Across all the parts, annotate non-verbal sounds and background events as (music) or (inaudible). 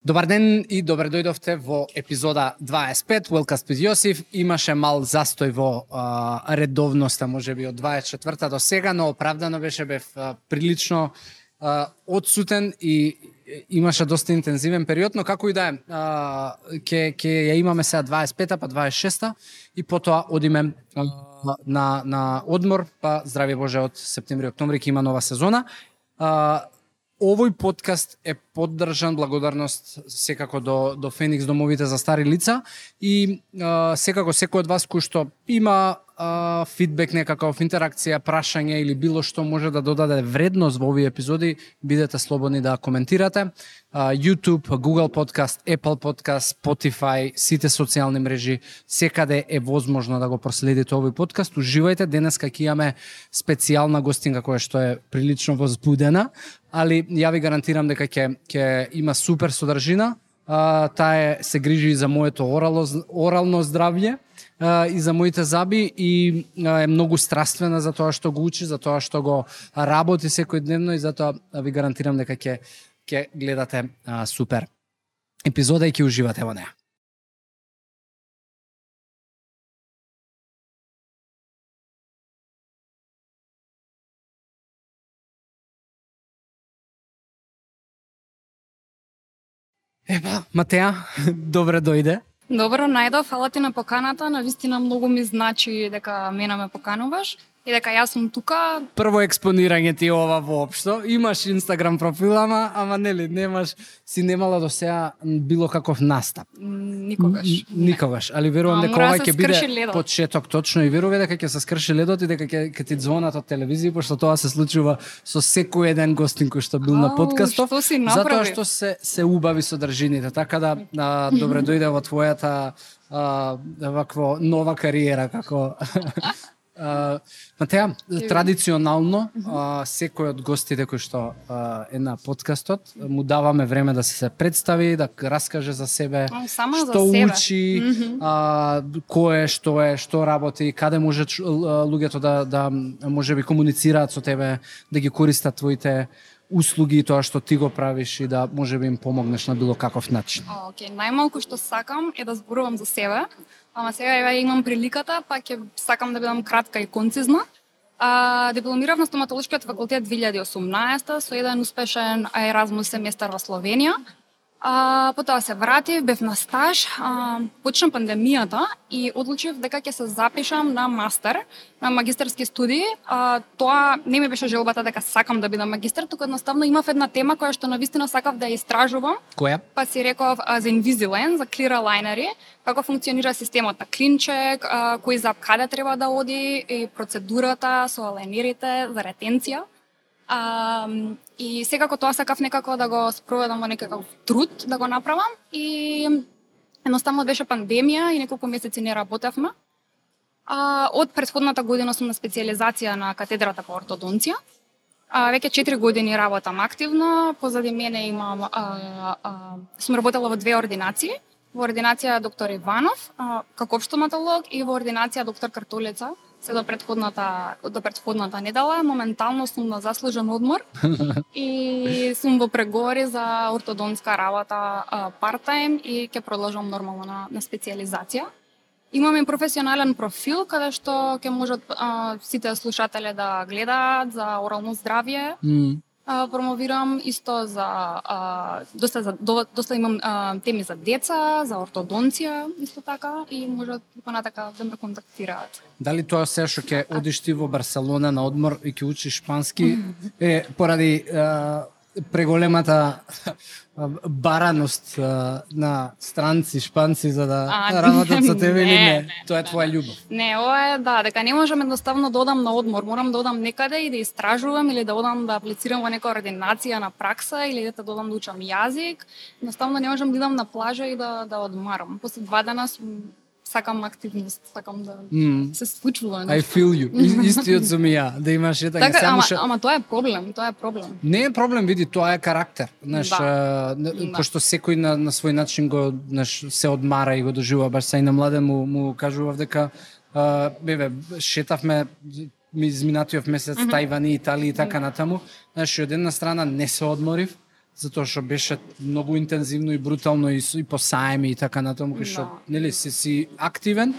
Добар ден и добре дојдовте во епизода 25. Велкаст with Јосиф. Имаше мал застој во а, редовноста, може би од 24-та до сега, но оправдано беше бев а, прилично а, одсутен и имаше доста интензивен период, но како и да е, ќе ќе ја имаме сега 25-та па 26-та и потоа одиме а, на на одмор, па здрави Боже од септември октомври ќе има нова сезона. А, овој подкаст е поддржан благодарност секако до до Феникс домовите за стари лица и а, секако секој од вас кој што има а, фидбек некаков интеракција, прашање или било што може да додаде вредност во овие епизоди, бидете слободни да коментирате. А, YouTube, Google Podcast, Apple Podcast, Spotify, сите социјални мрежи, секаде е возможно да го проследите овој подкаст. Уживајте, денеска ќе имаме специјална гостинка која што е прилично возбудена, али ја ви гарантирам дека ќе ќе има супер содржина. А, таа се грижи за моето орално, орално здравје а, и за моите заби и а, е многу страствена за тоа што го учи, за тоа што го работи секојдневно и затоа ви гарантирам дека ќе ќе гледате а, супер епизода и ќе уживате во неа. Епа, Матеа, (laughs) добре дојде. Добро, најдов, фала ти на поканата, на вистина многу ми значи дека мене ме покануваш и дека јас сум тука. Прво експонирање ти ова воопшто. Имаш Инстаграм профил, ама, ама нели, немаш, си немала до сега било каков настап. Никогаш. Н- Никогаш, али верувам А, дека да ова ќе биде ледот. почеток точно и верувам дека ќе се скрши ледот и дека ќе ќе ти звонат од телевизија пошто тоа се случува со секој еден гостин кој што бил на Ау, подкастов. што си Затоа направи? што се се убави содржините, така да а, добре дојде во твојата а, вакво нова кариера како (laughs) А, Матеа, традиционално а, секој од гостите кој што е на подкастот му даваме време да се представи, да раскаже за себе, само за што себе. учи, а, кој е, што е, што работи, каде може луѓето да да може би комуницираат со тебе, да ги користат твоите услуги и тоа што ти го правиш и да може би им помогнеш на било каков начин. Океј, најмалку што сакам е да зборувам за себе, ама сега ја имам приликата, па ќе сакам да бидам кратка и концизна. А, дипломирав на стоматолошкиот факултет 2018 со еден успешен Еразмус семестар во Словенија. А, потоа се вратив, бев на стаж, а, почна пандемијата и одлучив дека ќе се запишам на мастер, на магистерски студии. А, тоа не ми беше желбата дека сакам да бидам магистар, туку едноставно имав една тема која што навистина сакав да ја истражувам Која? Па си реков а, за Invisalign, за clear alignери, како функционира системот на клинчек, а, кој зап каде треба да оди, и процедурата со алайнерите за ретенција. А, и секако тоа сакав некако да го спроведам во некаков труд да го направам и едноставно беше пандемија и неколку месеци не работевме. А, од предходната година сум на специализација на катедрата по ортодонција. А, веќе 4 години работам активно, позади мене имам, а, а, сум работела во две ординации. Во ординација доктор Иванов, а, како обштоматолог, и во ординација доктор Картулица, се до претходната до претходната недела, моментално сум на заслужен одмор (laughs) и сум во преговори за ортодонска работа парт-тайм и ќе продолжам нормално на, на специализација. Имаме професионален профил каде што ќе можат а, сите слушатели да гледаат за орално здравје. М, А, промовирам исто за а, доста за до, доста имам а, теми за деца, за ортодонција исто така и можат понатака да ме контактираат. Дали тоа се што ќе одиш ти во Барселона на одмор и ќе учиш шпански? Е поради а, преголемата бараност на странци шпанци за да А, работат со тебе или не, не? не, Тоа е твоја љубов. Не, ова е да, дека не можам едноставно да одам на одмор, морам да одам некаде и да истражувам или да одам да аплицирам во нека ординација на пракса или да додам да учам јазик. Едноставно не можам да идам на плажа и да да одмарам. После два дена сум сакам активност, сакам да М, се случува I нешто. feel you. (laughs) Истиот сум и ја, да имаш ета Така, само ама, ама тоа е проблем, тоа е проблем. Не е проблем, види, тоа е карактер. Знаеш, Да. Да. пошто секој на, на свој начин го знаеш, се одмара и го доживува, баш сај на младен му, му кажував дека а, бебе, шетавме ми изминатиот месец Тајван и Италија и така натаму. Знаеш, од една страна не се одморив, затоа што беше многу интензивно и брутално и, и по саеми и така натаму, кај што Да. нели си си активен,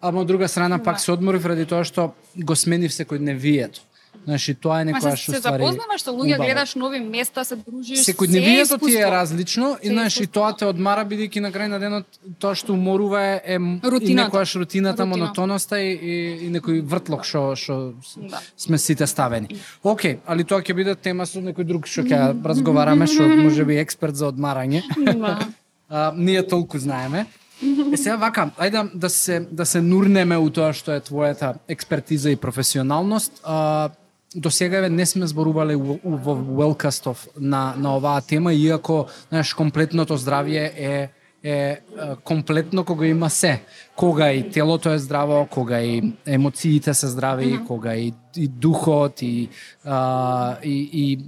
ама од друга страна пак Да. се одморив ради тоа што го сменив секојдневието. Знаеш, и тоа е се, некојаш се запознаваш со луѓе, гледаш нови места, се дружиш, Секојдневието се ти е различно и знаеш и тоа те одмара бидејќи на крај на денот тоа што уморува е, е Рутината. некојаш рутината, Рутина. монотоноста и, и, и некој вртлок што што с- Да. сме сите ставени. Океј, али тоа ќе биде тема со некој друг што ќе разговараме (laughs) што можеби експерт за одмарање. Да. (laughs) А, ние толку знаеме. Е сега вака, ајде да се да се нурнеме у тоа што е твојата експертиза и професионалност. А, до сега не сме зборувале во Wellcastов на на оваа тема иако знаеш комплетното здравје е е е, комплетно кога има се. Кога и телото е здраво, кога и емоциите се здрави, mm -hmm. кога и, и духот и, а, и, и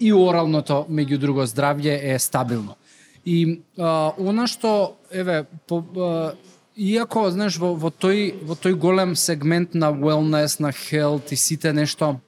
и оралното меѓу друго здравје е стабилно. И а, она што еве по, а, иако знаеш во, во тој во тој голем сегмент на wellness, на health и сите нешто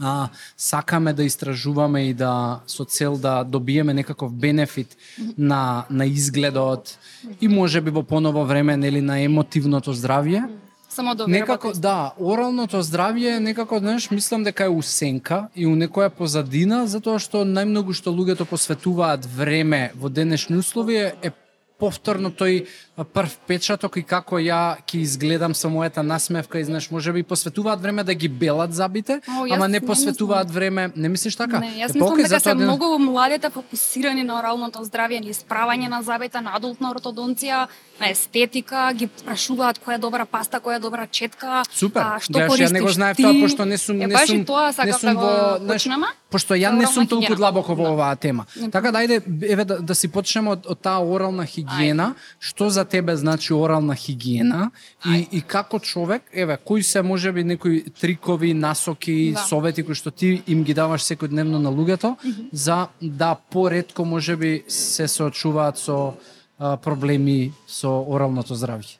а, сакаме да истражуваме и да со цел да добиеме некаков бенефит на на изгледот и можеби во поново време нели на емотивното здравје. Само да Некако, да, оралното здравје некако, знаеш, мислам дека е усенка и у некоја позадина, затоа што најмногу што луѓето посветуваат време во денешни услови е повторно тој прв печаток и како ја ќе изгледам со мојата насмевка и знаеш, можеби посветуваат време да ги белат забите, О, ама не не посветуваат време, не мислиш така? Не, јас мислам дека се ден- многу младите фокусирани на оралното здравје, на исправање на забите, на адултна ортодонција, на естетика, ги прашуваат која е добра паста, која е добра четка, Супер. а, што Гледаш, ја користиш не го знаев тоа пошто не сум Е, не сум тоа не сакав сум да во, знаеш. Пошто ја не сум толку длабоко во Да. оваа тема. Не. Така да ајде еве да, да си почнеме од, од таа орална хигиена, што за тебе значи орална хигиена и, и како човек, еве, кои се можеби некои трикови, насоки, Да. совети кои што ти им ги даваш секојдневно на луѓето за да поретко можеби се соочуваат со а, проблеми со оралното здравје.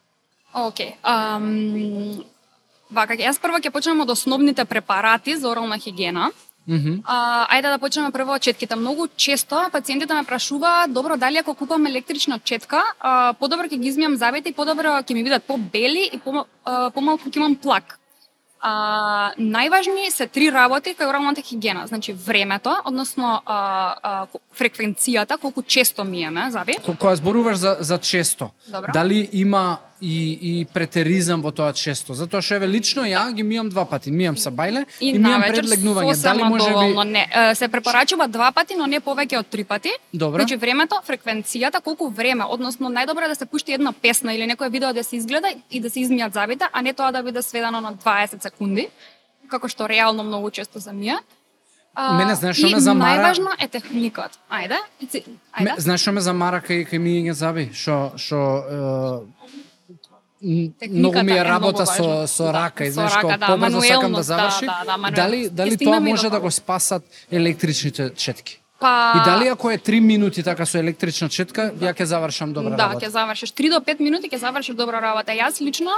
Океј. Ам, вака, јас прво ќе почнем од основните препарати за орална хигиена. А, ајде да почнеме прво од четките. Многу често пациентите ме прашуваат, добро, дали ако купам електрична четка, а, подобро ќе ги измијам забите и подобро ќе ми бидат побели и по, а, помалку ќе имам плак. А, најважни се три работи кај оралната хигиена. Значи времето, односно а, а, фреквенцијата, колку често миеме заби. Ко- Кога зборуваш за, за често, Добро. дали има и, и претеризам во тоа често? Затоа што еве лично ја ги мијам два пати. Мијам са бајле и, И, мијам навечер пред легнување. Дали може доволно, би... не. Се препорачува два пати, но не повеќе од три пати. Добро. Значи времето, фреквенцијата, колку време, односно најдобро е да се пушти една песна или некое видео да се изгледа и да се измијат забите, а не тоа да биде сведено на 20 секунди, како што реално многу често се мија. А, Мене, знаеш, и ме замара- најважно е техникот. Ајде, Ме, ајде. знаеш што ме замара кај кај мијање заби? Што што е, многу ми е е работа многу со со Да, рака и со знаеш како да, побрзо сакам да да, заврши. да, да, мануелност. дали дали тоа и може да го спасат електричните четки? Па И дали ако е 3 минути така со електрична четка, ја ќе завршам добра да, работа? ќе завршиш 3 до 5 минути ќе завршиш добра работа. Јас лично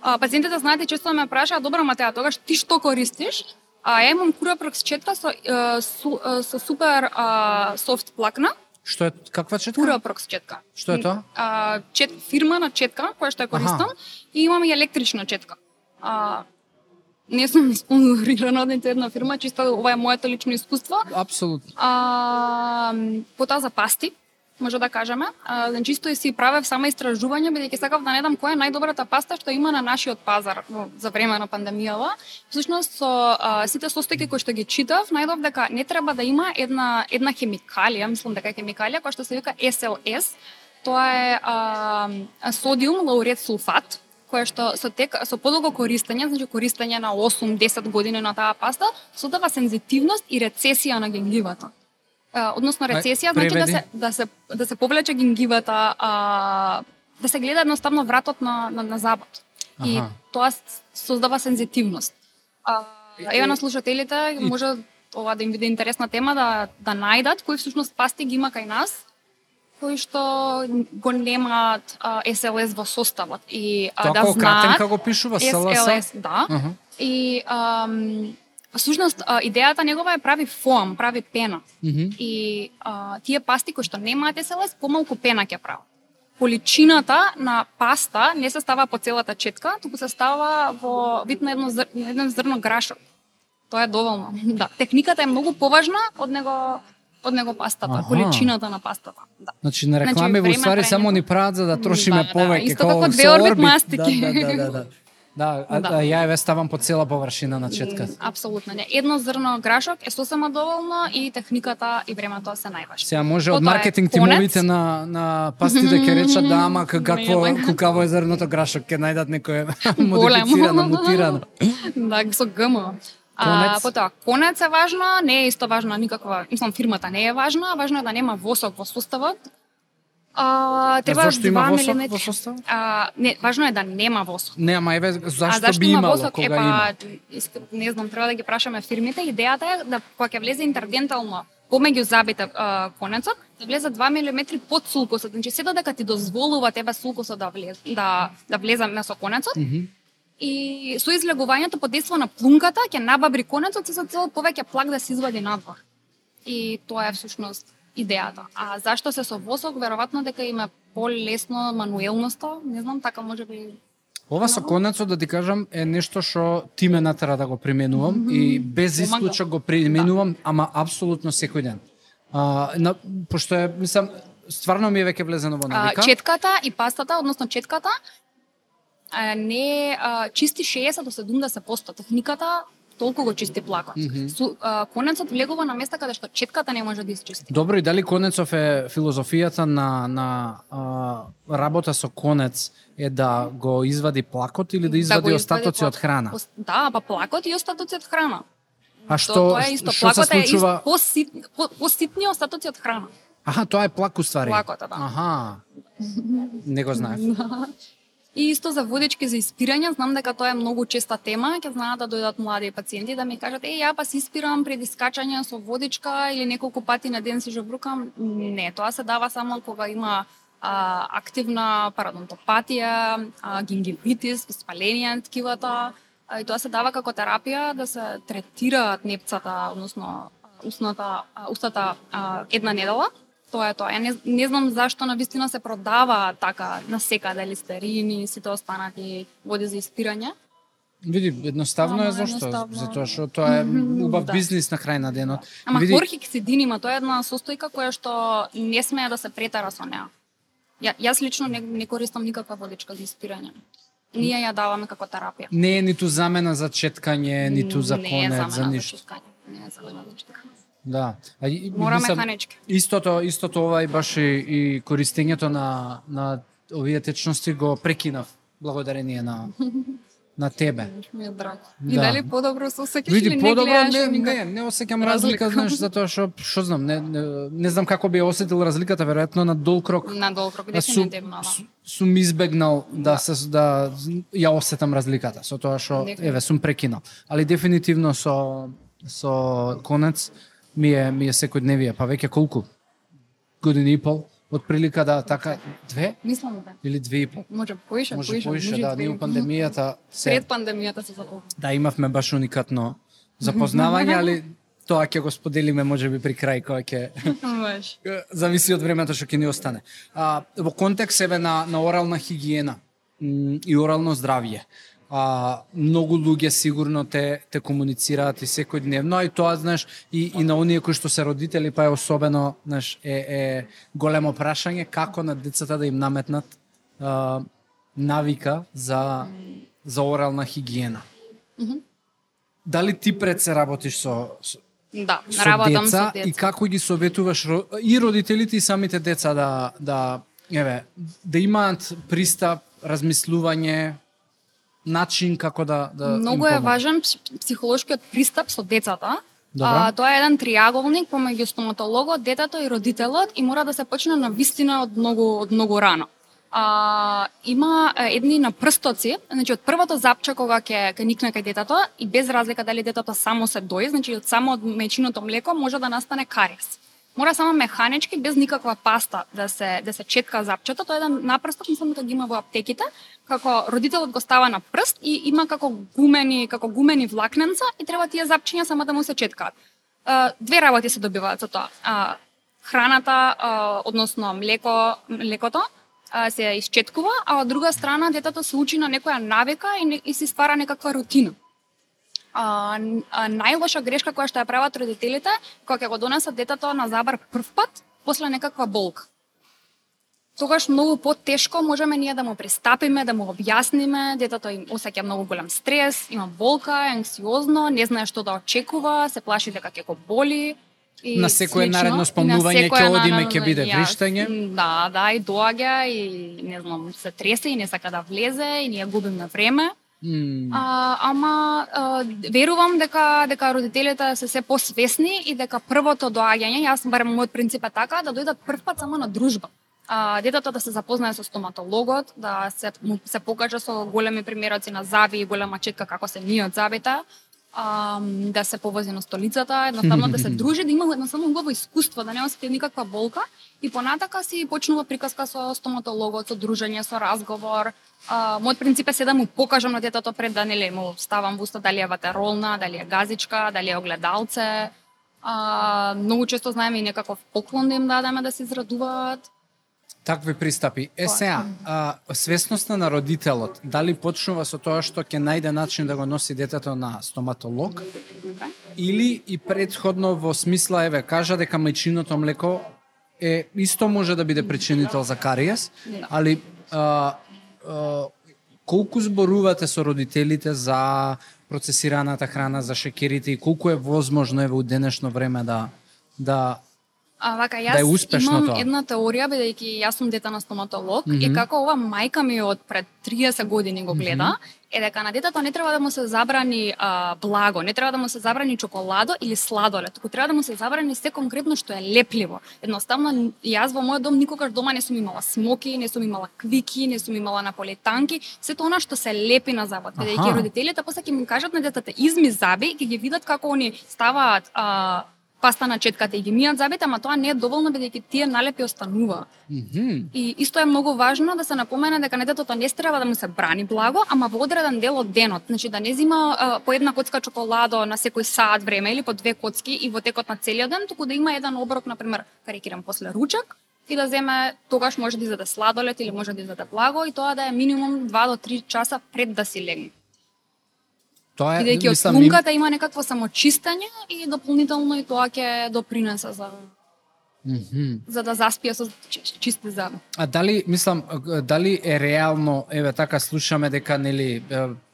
а, пациентите знаат и често ме прашаат, добро Матеа, тогаш ти што користиш? А ја имам Curaprox четка со е, су, е, со супер а, софт плакна, Што е каква четка? Curaprox четка. Што е тоа? А, чет, фирма на четка која што ја користам и имам и електрична четка. А, не сум спонзорирана од ниту една фирма, чисто ова е моето лично искуство. Апсолутно. А, потоа за пасти, може да кажеме. А, значи, исто и си правев само истражување, бидејќи сакав да не дам која е најдобрата паста што има на нашиот пазар за време на пандемијава. Всушност, со а, сите состојки кои што ги читав, најдов дека не треба да има една, една хемикалија, мислам дека е хемикалија, која што се вика SLS. Тоа е а, содиум лаурет сулфат, која што со тек со подолго користење, значи користење на 8-10 години на таа паста, содава сензитивност и рецесија на гингивата. А, односно рецесија значи да се да се да се повлече гингивата, а, да се гледа едноставно вратот на на, на забот. И тоа создава сензитивност. А, еве на слушателите и- може ова да им биде интересна тема да да најдат кои всушност пасти ги има кај нас кои што го немаат а, SLS во составот и а, да кратен знаат како пишува СЛС? SLS, да. Аха. И ам, Всушност, а, идејата негова е прави фоам, прави пена. Мгм. И а, тие пасти кои што немаат СЛС, помалку пена ќе прават. Количината на паста не се става по целата четка, туку се става во вид на едно, зр... на едно зрно грашок. Тоа е доволно. (laughs) Да, техниката е многу поважна од него од него пастата, Аха. количината на пастата. Да. Значи на реклами во време, ствари само ни прават за да трошиме Да, да, повеќе исто како со две орбит мастики. Да, да, да, да. (laughs) Да, а, Да. а, ја еве ставам по цела површина на четка. Апсолутно не. Едно зрно грашок е сосема доволно и техниката и времето се најважни. Сега може од маркетинг тимовите на на пастите ќе речат да ама (laughs) какво кукаво е зрното грашок ќе најдат некое (laughs) Големо. модифицирано, мутирано. (laughs) да, со ГМ. А, Конец. потоа, конец е важно, не е исто важно никаква, мислам фирмата не е важна, важно е да нема восок во составот. А, треба зашто има 2 восок милиметри. во составот? А, не, важно е да нема восок. Не, ама еве а зашто зашто би има имало восок? кога Епа, има? не знам, треба да ги прашаме фирмите. Идејата е да кога ќе влезе интердентално помеѓу забите а, конецот, да влезе 2 мм под сулкосот. Значи се додека ти дозволува тебе сулкосот да влезе, да да влезе месо конецот, Мгм. и со излегувањето под дејство на плунката ќе набабри конецот и со цел повеќе плак да се извади надвор. И тоа е всушност идејата. А зашто се со восок, веројатно дека има полесно мануелноста, не знам, така може би Ова со конецот да ти кажам е нешто што ти ме натера да го применувам и без исклучок го применувам, ама апсолутно секој ден. А, на, пошто е, мислам, стварно ми е веќе влезено во а, навика. четката и пастата, односно четката, а, не а, чисти 60 до 70%. Техниката толку го чисти плакот. Мгм. Су, а, конецот влегува на места каде што четката не може да isчисти. Добро, и дали конецов е филозофијата на, на а, работа со конец е да го извади плакот или да извади го остатоци од храна? Да, па плакот и остатоци од храна. А То- што, тоа е исто. што се Плакот е случува? ист, посит, по, поситни остатоци од храна. Аха, тоа е плак уствари. Плакота, да. Аха. (laughs) Не го знаев. И исто за водички за испирање, знам дека тоа е многу честа тема, ќе знаат да дојдат млади пациенти да ми кажат, е, ја па се испирам пред искачање со водичка или неколку пати на ден се жобрукам. Не, тоа се дава само кога има а, активна парадонтопатија, а, гингивитис, воспаление на ткивата, а, и тоа се дава како терапија да се третираат непцата, односно устната, устата а, една недела. Тоа е тоа. Ја не, не знам зашто на вистина се продава така на секаде листерини, сите останати води за испирање. Види, едноставно е Ама, зашто? едноставно. Затоа што тоа е убав Да. бизнис на крај на денот. Ама Види, хлорхексидин има, тоа е една состојка која што не смее да се претера со неа. Ја, јас лично не, не користам никаква водичка за испирање. Ние ја даваме како терапија. не е ниту замена за четкање, ниту за Не е конец, за замена ништо. читкање. Не е замена за читкање. Да. А, и, Мора мислам, механички. Истото, истото ова и баш и, и користењето на, на овие течности го прекинав благодарение на, на тебе. Ми е драго. Да. И дали подобро се осеќаш или не подобро, гледаш не, никако? не, не осеќам разлика, Разлика. знаеш, (laughs) затоа што, што знам, не, не, не знам како би осетил разликата, веројатно на дол крок. На долг рок, А сум, дефинитивно, да. су- сум избегнал да се да ја осетам разликата со тоа што еве сум прекинал. Али дефинитивно со со конец ми е ми е секојдневие, па веќе колку? Година и пол од прилика да така две Мислам да. или две и пол. Може поише, Може поише, поише, може да, ние пандемијата се Пред пандемијата се запомни. да имавме баш уникатно запознавање, (laughs) али тоа ќе го споделиме можеби при крај кога ќе (laughs) зависи од времето што ќе ни остане. А, во контекст еве на, на орална хигиена и орално здравје. А, многу луѓе сигурно те те комуницираат и секојдневно, а и тоа знаеш и, и на оние кои што се родители, па е особено, знаеш, е, е големо прашање како на децата да им наметнат а, навика за за орална хигиена. Дали ти пред се работиш со, со Да, со работам деца, со деца. и како ги советуваш и родителите и самите деца да да еве да имаат пристап, размислување, начин како да да Многу е важен пс- психолошкиот пристап со децата. Добро. А, тоа е еден триаголник помеѓу стоматологот, детето и родителот и мора да се почне на вистина од многу од многу рано. А, има едни на прстоци, значи од првото запче кога ќе ќе никне кај детето и без разлика дали детето само се дои, значи од само од мечиното млеко може да настане кариес. Мора само механички без никаква паста да се да се четка запчето. Тоа е еден напрсток, мислам дека ги има во аптеките, како родителот го става на прст и има како гумени, како гумени влакненца и треба тие запчиња само да му се четкаат. Две работи се добиваат со тоа. Храната, односно млеко, млекото, се исчеткува, а од друга страна детето се учи на некоја навика и, и се ствара некаква рутина. А, а, најлоша грешка која што ја прават родителите, кога ќе го донесат детето на забар прв пат, после некаква болка. Тогаш многу потешко можеме ние да му пристапиме, да му објасниме, детето им осеќа многу голем стрес, има болка, е анксиозно, не знае што да очекува, се плаши дека ќе го боли, И На секое слично, наредно спомнување ќе одиме, ќе биде вриштање. Да, да, и доаѓа и не знам, се тресе и не сака да влезе и ние губиме време. Mm. А, ама а, верувам дека дека родителите се се посвесни и дека првото доаѓање, јас барем мојот принцип е така, да дојдат првпат само на дружба. А, детето да се запознае со стоматологот, да се му се покажа со големи примероци на зави и голема четка како се нијат забите, а, да се повози на столицата, едноставно да се (laughs) дружи, да има едноставно убаво искуство, да не осети никаква болка и понатака си почнува приказка со стоматологот, со дружење, со разговор. А, мојот принцип е се да му покажам на детето пред да нели му ставам во уста дали е ватеролна, дали е газичка, дали е огледалце. А, многу често знаеме и некаков поклон да им дадеме да се израдуваат. Такви пристапи. Е сега, а, свесноста на родителот, дали почнува со тоа што ќе најде начин да го носи детето на стоматолог, или и предходно во смисла, еве, кажа дека мајчиното млеко е исто може да биде причинител за кариес, Да. али а, а, колку зборувате со родителите за процесираната храна, за шекерите и колку е возможно еве у денешно време да да А вака Да јас е успешно имам тоа. една теорија бидејќи јас сум дете на стоматолог и како ова мајка ми од пред 30 години го гледа, е дека на детето не треба да му се забрани а, благо, не треба да му се забрани чоколадо или сладолед, туку треба да му се забрани се конкретно што е лепливо. Едноставно јас во мојот дом никогаш дома не сум имала смоки, не сум имала квики, не сум имала наполетанки, сето она што се лепи на забот. Бидејќи родителите после ќе му кажат на детето изми заби и ќе ги видат како они ставаат а, паста на четката и ги мијат забите, ама тоа не е доволно бидејќи тие налепи останува. Мгм. И исто е многу важно да се напомене дека детето не треба да му се брани благо, ама во одреден дел од денот. Значи да не зима а, по една коцка чоколадо на секој саат време или по две коцки и во текот на целиот ден, туку да има еден оброк, на пример, карикирам после ручак, и да земе тогаш може да изеде сладолет или може да изеде благо и тоа да е минимум 2 до 3 часа пред да си легне. Тоа е, Бидејќи од мислам, им- има некакво самочистење и дополнително и тоа ќе допринесе за Мгм. за да заспие со чи- чисти заби. А дали, мислам, дали е реално, еве така слушаме дека нели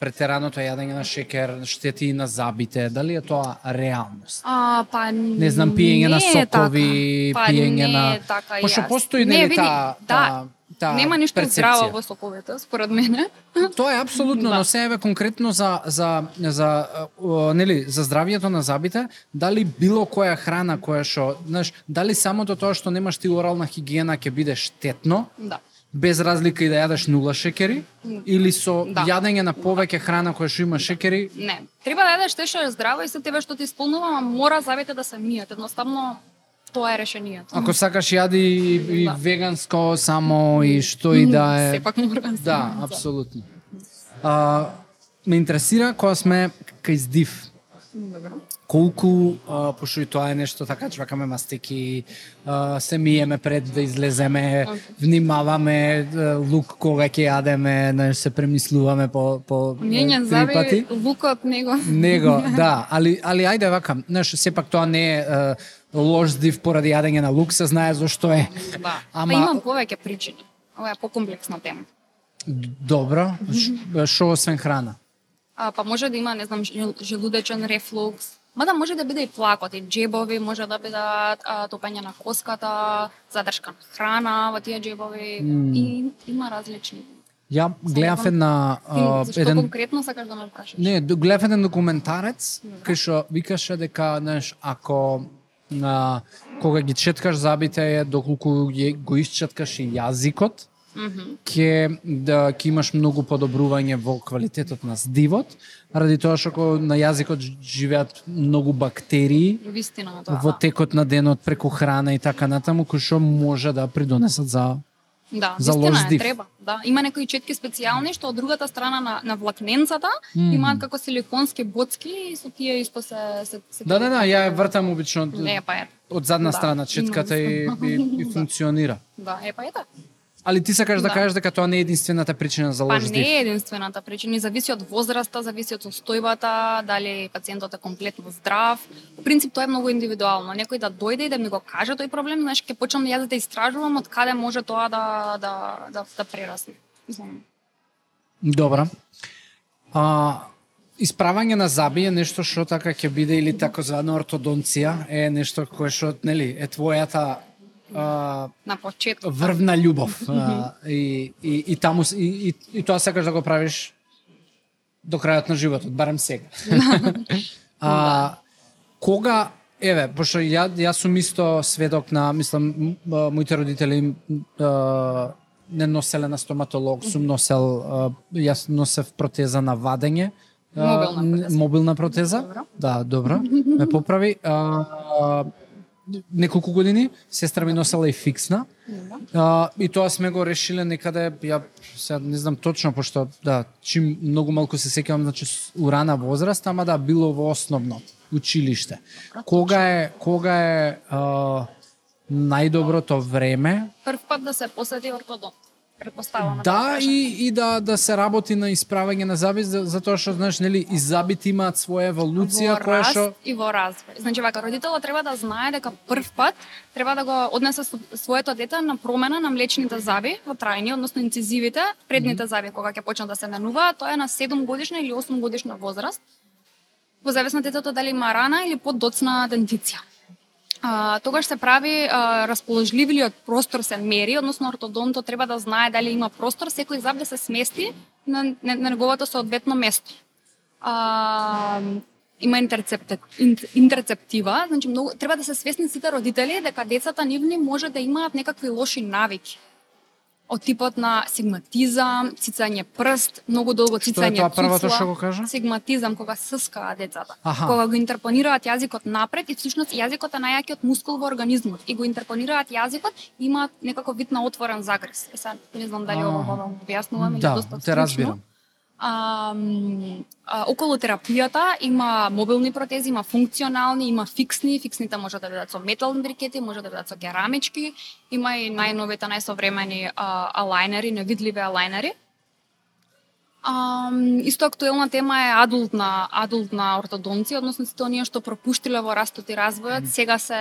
претераното јадење на шекер штети на забите, дали е тоа реалност? А, па Не знам, пиење на не е сокови, така. па, пиење не на така, Пошто постои Не, нели види, таа да, таа таа Нема ништо перцепција. здраво во соковите, според мене. (laughs) Тоа е апсолутно, Да. но се еве конкретно за за за о, нели за здравието на забите, дали било која храна која што, знаеш, дали самото тоа што немаш ти орална хигиена ќе биде штетно, Да. без разлика и да јадеш нула шекери, или со Да. јадење на повеќе храна која што има шекери, Не. Треба да јадеш те што е здраво и се тебе што ти исполнува, мора забите да се мијат. Едноставно тоа е решението. ако сакаш јади и, и Да. веганско само и што и да е. Сепак мора да Да, апсолутно. А, ме интересира кога сме кај здив. Добро. колку, а, пошто и тоа е нешто така чвакаме мастики, а, се миеме пред да излеземе, внимаваме а, лук кога ќе јадеме, знаеш, се премислуваме по по Миење три заби пати. лукот него. Него, (laughs) да, али али ајде вака, знаеш, сепак тоа не е лош здив поради јадење на лук, се знае зошто е. Да. Ама- Ама имам повеќе причини. Ова е покомплексна тема. Добро, Ш- шо освен храна? А, па може да има, не знам, жел- желудечен рефлукс. Мада може да биде и плакот, и джебови, може да бидат а, топење на коската, задршка на храна во тие джебови. И има различни. Ја гледав една зашто еден конкретно сакаш да ме прашаш? Не, гледав еден документарец кај што викаше дека, знаеш, ако а, кога ги четкаш забите е доколку ги, го исчеткаш и јазикот, Мгм. ќе да ќе имаш многу подобрување во квалитетот на здивот, ради тоа што на јазикот живеат многу бактерии Вистина тоа. во да. текот на денот преку храна и така натаму кои што може да придонесат за Да, за лош е, здив. треба. Да, има некои четки специјални што од другата страна на на влакненцата Мм. имаат како силиконски боцки и со тие исто се се, се Да, да, да, ја вртам обично Не, па е. од задна Да, страна четката и, и, и (laughs) функционира. Да, е па ета. Ali ти сакаш да Да. кажеш дека тоа не е единствената причина за Па лош не здив? е единствената причина, зависи од возраста, зависи од состојбата, дали пациентот е комплетно здрав. По принцип тоа е многу индивидуално. Некој да дојде и да ми го каже тој проблем, знаеш, ќе почнам јас да истражувам од каде може тоа да да да, да прерасне. Добра. А, исправање на заби е нешто што така ќе биде или такозвана ортодонција е нешто кое што нели е твојата а, на почеток. врвна љубов а, и, и, и таму и, и, и тоа сакаш да го правиш до крајот на животот, барем сега. (laughs) а, кога еве, пошто ја јас сум исто сведок на, мислам, моите родители а, не носеле на стоматолог, сум носел а, јас носев протеза на вадење. Мобилна протеза. Мобилна протеза. Добро. Да, добро. Ме поправи. А, неколку години сестра ми носела и фиксна. А, и тоа сме го решиле некаде, ја сега не знам точно, пошто да, чим многу малку се сеќавам, значи с- у рана возраст, ама да, било во основно училиште. Кога е, кога е а, најдоброто време Прв пат да се посети ортодонт. Предпоставам. Да, и, и да, да се работи на исправање на заби, за- затоа што, знаеш, нели, и забите имаат своја еволуција, во која што... и во развој. Значи вака родителот треба да знае дека прв пат треба да го однесе своето дете на промена на млечните заби во трајни, односно инцизивите, предните заби кога ќе почнат да се менуваат, тоа е на 7 годишна или 8 годишна возраст. Во зависно детето дали има рана или поддоцна дентиција. А, тогаш се прави а, расположливиот простор се мери, односно ортодонтот треба да знае дали има простор секој заб да се смести на, на, на неговото соодветно место. А, има интерцептива, значи многу треба да се свесни сите родители дека децата нивни може да имаат некакви лоши навики од типот на сигматизам, цицање прст, многу долго Што е цицање тоа првото што го кажа? Сигматизам кога сскаат децата. Аха. Кога го интерпонираат јазикот напред и всушност јазикот е најјакиот мускул во организмот и го интерпонираат јазикот и имаат некако вид на отворен загрес. Е сега не знам дали ово го објаснувам или Да, доста те стручно. разбирам. А, а, околу терапијата има мобилни протези, има функционални, има фиксни. Фиксните може да бидат со метални брикети, може да бидат со керамички. Има и најновите, најсовремени а, алајнери, невидливи алајнери. А, исто актуелна тема е адултна, адултна ортодонција, односно сите оние што пропуштиле во растот и развојот, сега се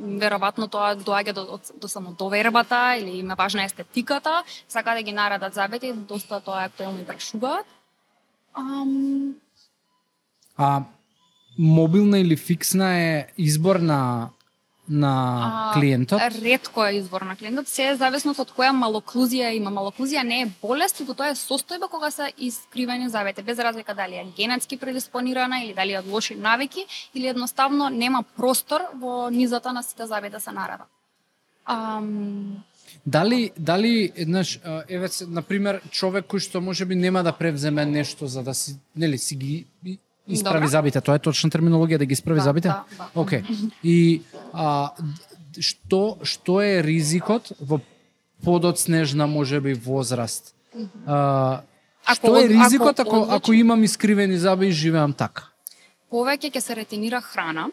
веројатно тоа доаѓа до, до, до самодовербата или им е важна естетиката, сака да ги нарадат забети, доста тоа е актуелно и прашуваат. Ам, А мобилна или фиксна е избор на на А, клиентот? Ретко е избор на клиентот, се е зависно од која малоклузија има. Малоклузија не е болест, туку тоа е состојба кога се искривени завете, без разлика дали е генетски предиспонирана или дали е од лоши навики или едноставно нема простор во низата на сите заби да се нарадат. Ам, Дали дали еднаш а, еве на пример човек кој што можеби нема да превземе нешто за да си нели си ги исправи Добро. забите, тоа е точна терминологија да ги исправи Да, забите? да, да. Океј. И а, што што е ризикот во подоцнежна можеби возраст? А, Ако што е од- ризикот ако ако ако, имам искривени заби и живеам така? повеќе ќе се ретенира храна,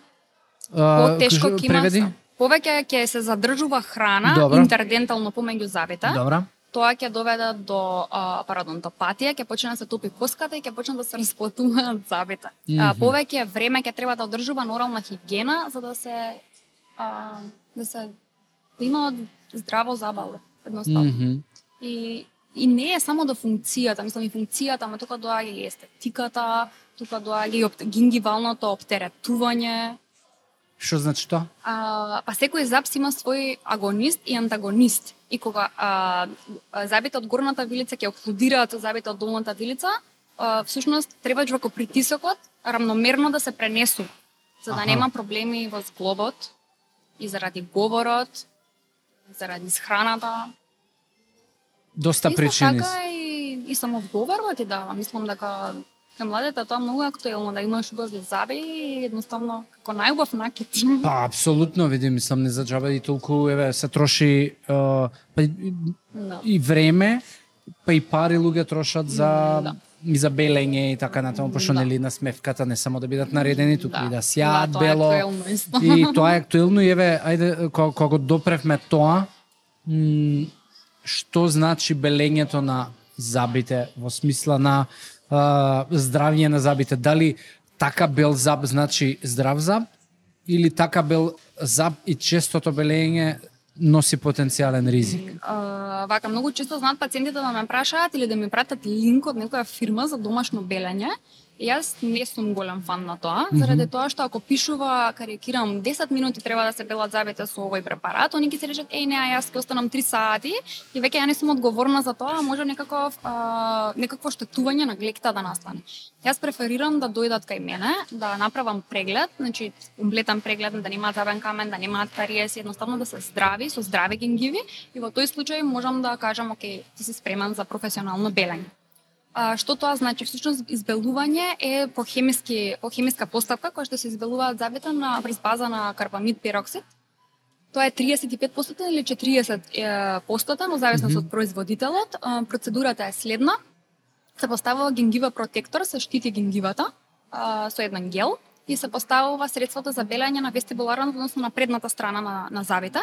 А, потешко ќе има повеќе ќе се задржува храна Добро. интердентално помеѓу забите. Добра. Тоа ќе доведе до а, парадонтопатија, ќе почне да се топи коската и ќе почне да се (laughs) расплатуваат забите. А, Мгм. повеќе време ќе треба да одржува нормална хигиена за да се а, да се да има здраво забаве, едноставно. Мгм. И и не е само до функцијата, мислам и функцијата, ама тука доаѓа и естетиката, тука доаѓа и опт- гингивалното оптеретување, Што значи тоа? А, па секој зап си има свој агонист и антагонист. И кога а, забите од горната вилица ќе оклудираат забите од долната вилица, а, всушност требаш вако притисокот рамномерно да се пренесува, за да Аха. нема проблеми во зглобот и заради говорот, заради схраната. доста Исто причини. така и, и самоодговорба ти дава. Мислам дека кај младите тоа многу е актуелно да имаш убави заби и едноставно како најубав накид. Па апсолутно види, мислам не за џаба и толку еве се троши е, па и, Да. и време, па и пари луѓе трошат за Да. и за белење и така натаму, пошто Да. нели на смевката не само да бидат наредени, туку и да сјаат да, тоа е бело. И тоа е актуелно и еве, ајде, кога, го допревме тоа, што значи белењето на забите во смисла на а, здравје на забите? Дали така бел заб значи здрав заб или така бел заб и честото белење носи потенцијален ризик? А, вака многу често знаат пациентите да ме прашаат или да ми пратат линк од некоја фирма за домашно белење. Јас не сум голем фан на тоа, заради тоа што ако пишува, карикирам, 10 минути треба да се белат забите со овој препарат, они ќе се речат, еј не, а јас ќе останам 3 сати и веќе ја не сум одговорна за тоа, може некаков а, некакво штетување на глекта да настане. Јас преферирам да дојдат кај мене, да направам преглед, значи комплетен преглед да немаат забен камен, да немаат кариес, едноставно да се здрави со здрави гингиви и во тој случај можам да кажам, окей, ти си спремен за професионално белење. А, што тоа значи? Всушност избелување е по хемиски по хемиска постапка која што се избелуваат забите на врз база на карбамид пероксид. Тоа е 35% или 40% постотен, во зависност од производителот. А, Процедурата е следна. Се поставува гингива протектор, се штити гингивата а, со еден гел и се поставува средството за белење на вестибуларната, односно на предната страна на, на забите.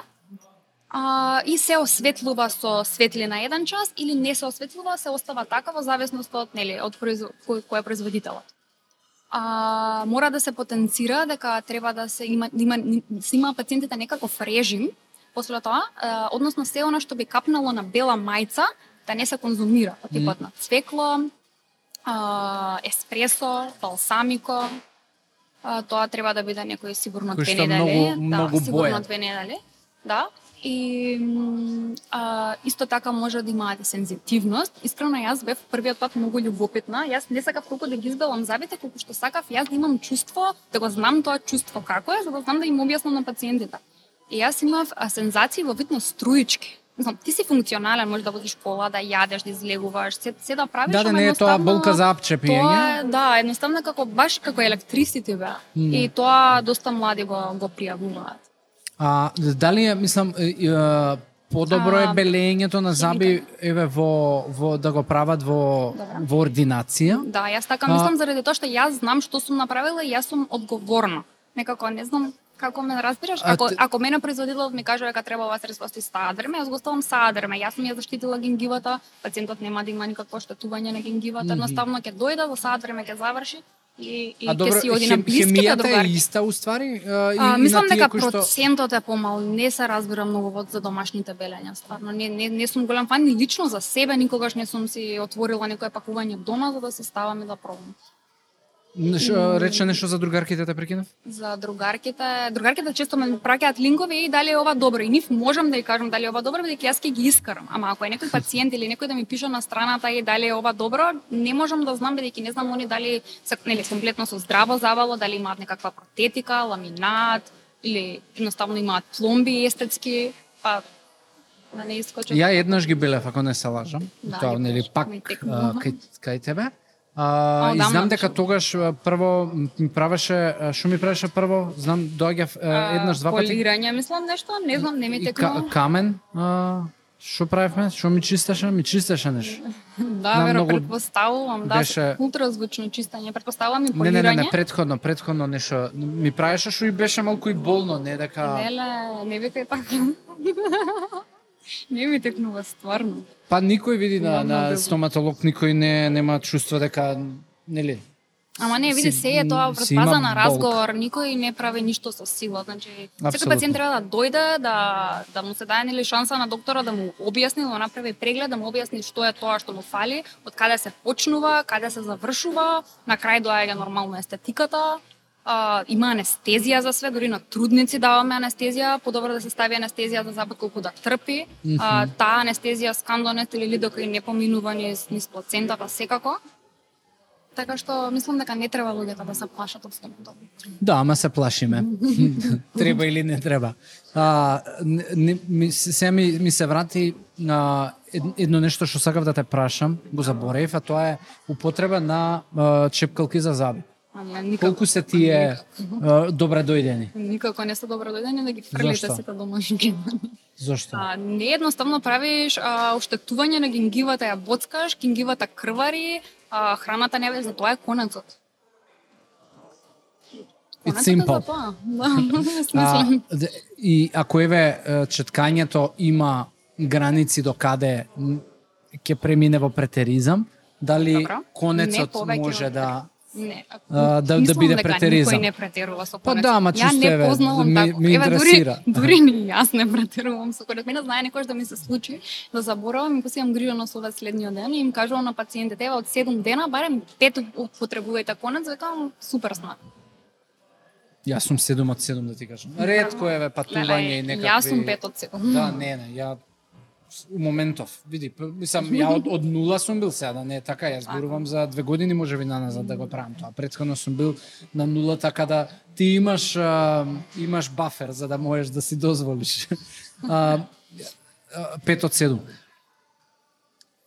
А, и се осветлува со светлина еден час или не се осветлува, се остава така во зависност од нели од произво- кој, е производителот. А, мора да се потенцира дека треба да се има да има се има пациентите некаков режим после тоа, а, односно се она што би капнало на бела мајца да не се конзумира, од типот на цвекло, а, еспресо, балсамико, а, тоа треба да биде некој сигурно две недели, многу да, сигурно две недели. Да. И а, исто така може да имаат и сензитивност. Искрено јас бев првиот пат многу љубопитна. Јас не сакав толку да ги избелам забите, колку што сакав јас да имам чувство, да го знам тоа чувство како е, за да знам да им објаснам на пациентите. И јас имав а, сензации во вид на струички. Знам, ти си функционален, можеш да возиш кола, да јадеш, да излегуваш, се, се да правиш, Да, да не е тоа болка за апчепиње. Тоа е, да, едноставно како баш како електрисити беа. И тоа доста млади го го пријавуваат. А дали е, мислам, подобро е А, белењето на заби еве во во да го прават во Добра. во ординација? Да, јас така А- мислам заради тоа што јас знам што сум направила и јас сум одговорна. Некако не знам како ме разбираш. А Ако те- ако мене производителот ми каже дека треба ова средство се саат време, јас го ставам саат време. Јас сум ја заштитила гингивата, пациентот нема да има никакво штетување на гингивата, едноставно ќе дојде во саат време ќе заврши и и А добро, си оди на хем, блиските хемијата е другарки. иста уствари? е, и, А, мислам на дека што... процентот е помал, не се разбира многу во за домашните белења, стварно. Не, не, не сум голем фан, ни лично за себе никогаш не сум си отворила некое пакување дома за да се ставам и да пробам. Нешто, рече нешто за другарките те прекинав? За другарките, другарките често ме праќаат линкови и дали е ова добро. И нив можам да ја кажам дали е ова добро, бидејќи јас ќе ги искарам. Ама ако е некој пациент или некој да ми пише на страната и дали е ова добро, не можам да знам бидејќи не знам они дали се нели комплетно со здраво завало, дали имаат некаква протетика, ламинат или едноставно имаат пломби естетски, па да не искочат. Ја еднаш ги белев, ако не се лажам. Да, Тоа, нели, пак кај, кај тебе. А, А, и знам дека тогаш прво ми правеше, што ми правеше прво, знам доаѓа еднаш два пати. Полирање, мислам нешто, не знам, не ми текнува. ка, камен, а, што правевме? Што ми чистеше? Ми чистеше нешто. (laughs) Да, веро, многу предпоставувам, да, беше- ултразвучно чистење, предпоставувам и Не, полирање. не, не, не, предходно, предходно нешто ми правеше што и беше малку и болно, не дека Неле, не викај така. (laughs) не ми текнува стварно. Па никој види на на стоматолог никој не нема чувство дека нели? Ама не, види, се е тоа предпаза на разговор, никој не прави ништо со сила, значи секој пациент треба да дојде, да да му се даде нели шанса на доктора да му објасни, да му направи преглед, да му објасни што е тоа што му фали, од каде се почнува, каде се завршува, на крај доаѓа нормално естетиката, а, има анестезија за све, дори на трудници даваме анестезија, подобро да се стави анестезија за забот колку да трпи. А, таа анестезија скандонет или лидока и не поминува низ, низ плацентата секако. Така што мислам дека не треба луѓето да се плашат од стоматолог. Да, ама се плашиме. (laughs) треба или не треба. А, не, ми, се ми, ми се врати на едно нешто што сакав да те прашам, го заборев, а тоа е употреба на а, чепкалки за заби. Ама никако. Колку се тие а, добре дојдени? Никако не се добро дојдени да ги фрлите сите домашни. Зошто? А, не едноставно правиш а, оштетување на гингивата, ја боцкаш, гингивата крвари, а, храната не ве, за тоа е конецот. It's simple. тоа. Да, (laughs) А, и ако еве четкањето има граници до каде ќе премине во претеризам, дали Добро. Не конецот може да Не, ако- А, да- да биде дека претеризам. Никој не претерува со Па да, Ја чисто, не еве, познавам ми- тако. ми Еве. Дури, дури ни јас не претерувам со конец. Мене знае некој да ми се случи да заборавам и посејам грижано со овој следниот ден и им кажувам на пациентите, еве од 7 дена барем 5 употребувајте конец, викам супер сна. Јас сум 7 од 7 да ти кажам. Ретко еве патување и некакви Јас сум 5 од 7. Да, не, не, ја моментов, види, мислам, (laughs) ја од, од нула сум бил сега, да не е така, јас зборувам за две години може би наназад да го правам тоа. Претходно сум бил на нула, така да ти имаш а, имаш бафер за да можеш да си дозволиш. (laughs) а, а, пет од седум.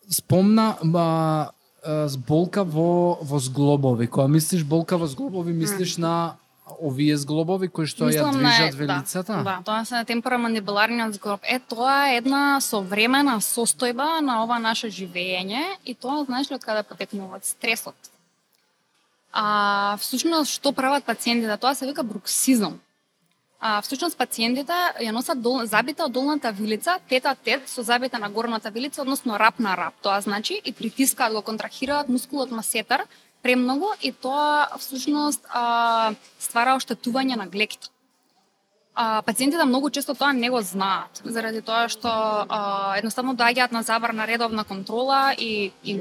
Спомна а, а, болка во во зглобови. Кога мислиш болка во зглобови, мислиш на овие зглобови кои што ја Мислам на- движат велицата? Да, да, тоа се темпорамандибуларниот зглоб. Е, тоа е една современа состојба на ова наше живење и тоа знаеш ли од каде потекнува стресот. А всушност што прават пациентите? Тоа се вика бруксизм. А всушност пациентите ја носат дол, забите од долната вилица, тет а тет со забите на горната вилица, односно рап на рап. Тоа значи и притискаат го контрахираат мускулот масетар премногу и тоа всушност а, ствара оштетување на глеките. А, пациентите многу често тоа не го знаат, заради тоа што а, едноставно доаѓаат на забрана редовна контрола и, и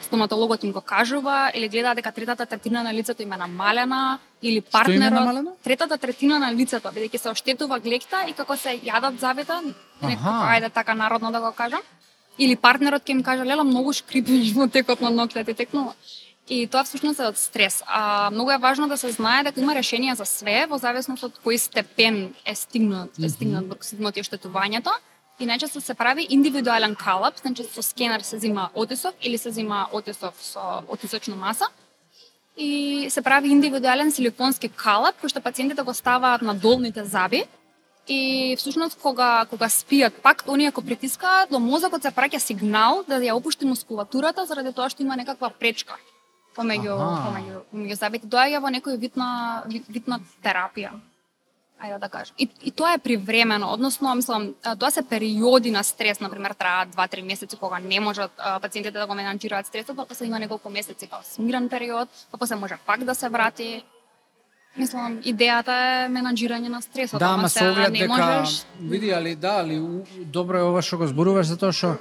стоматологот им го кажува или гледаат дека третата третина на лицето им е намалена или партнерот третата третина на лицето бидејќи се оштетува глекта и како се јадат забета, некако Аха. ајде така народно да го кажам, или партнерот ќе им каже лела многу шкрипиш во текот на ноктите текнува. И тоа всушност е од стрес. А многу е важно да се знае дека има решенија за све во зависност од кој степен е стигнат, е стигнат броксизмот и оштетувањето. И најчесто се прави индивидуален калап, значи со скенер се зима отисок или се зима отисок со отисочна маса и се прави индивидуален силиконски калап кој што пациентите го ставаат на долните заби и всушност кога кога спијат пак оние ако притискаат до мозокот се праќа сигнал да ја опушти мускулатурата заради тоа што има некаква пречка помеѓу помеѓу помеѓу забите доаѓа во некој вид на вид, на терапија ајде да кажам. И, и тоа е привремено, односно, мислам, тоа се периоди на стрес, на пример, траат 2-3 месеци кога не можат а, пациентите да го менаџираат стресот, па после има неколку месеци као смирен период, па после може пак да се врати. Мислам, идејата е менаџирање на стресот, Да, ама сега оглед не дека можеш види али да, али добро е ова што го зборуваш затоа што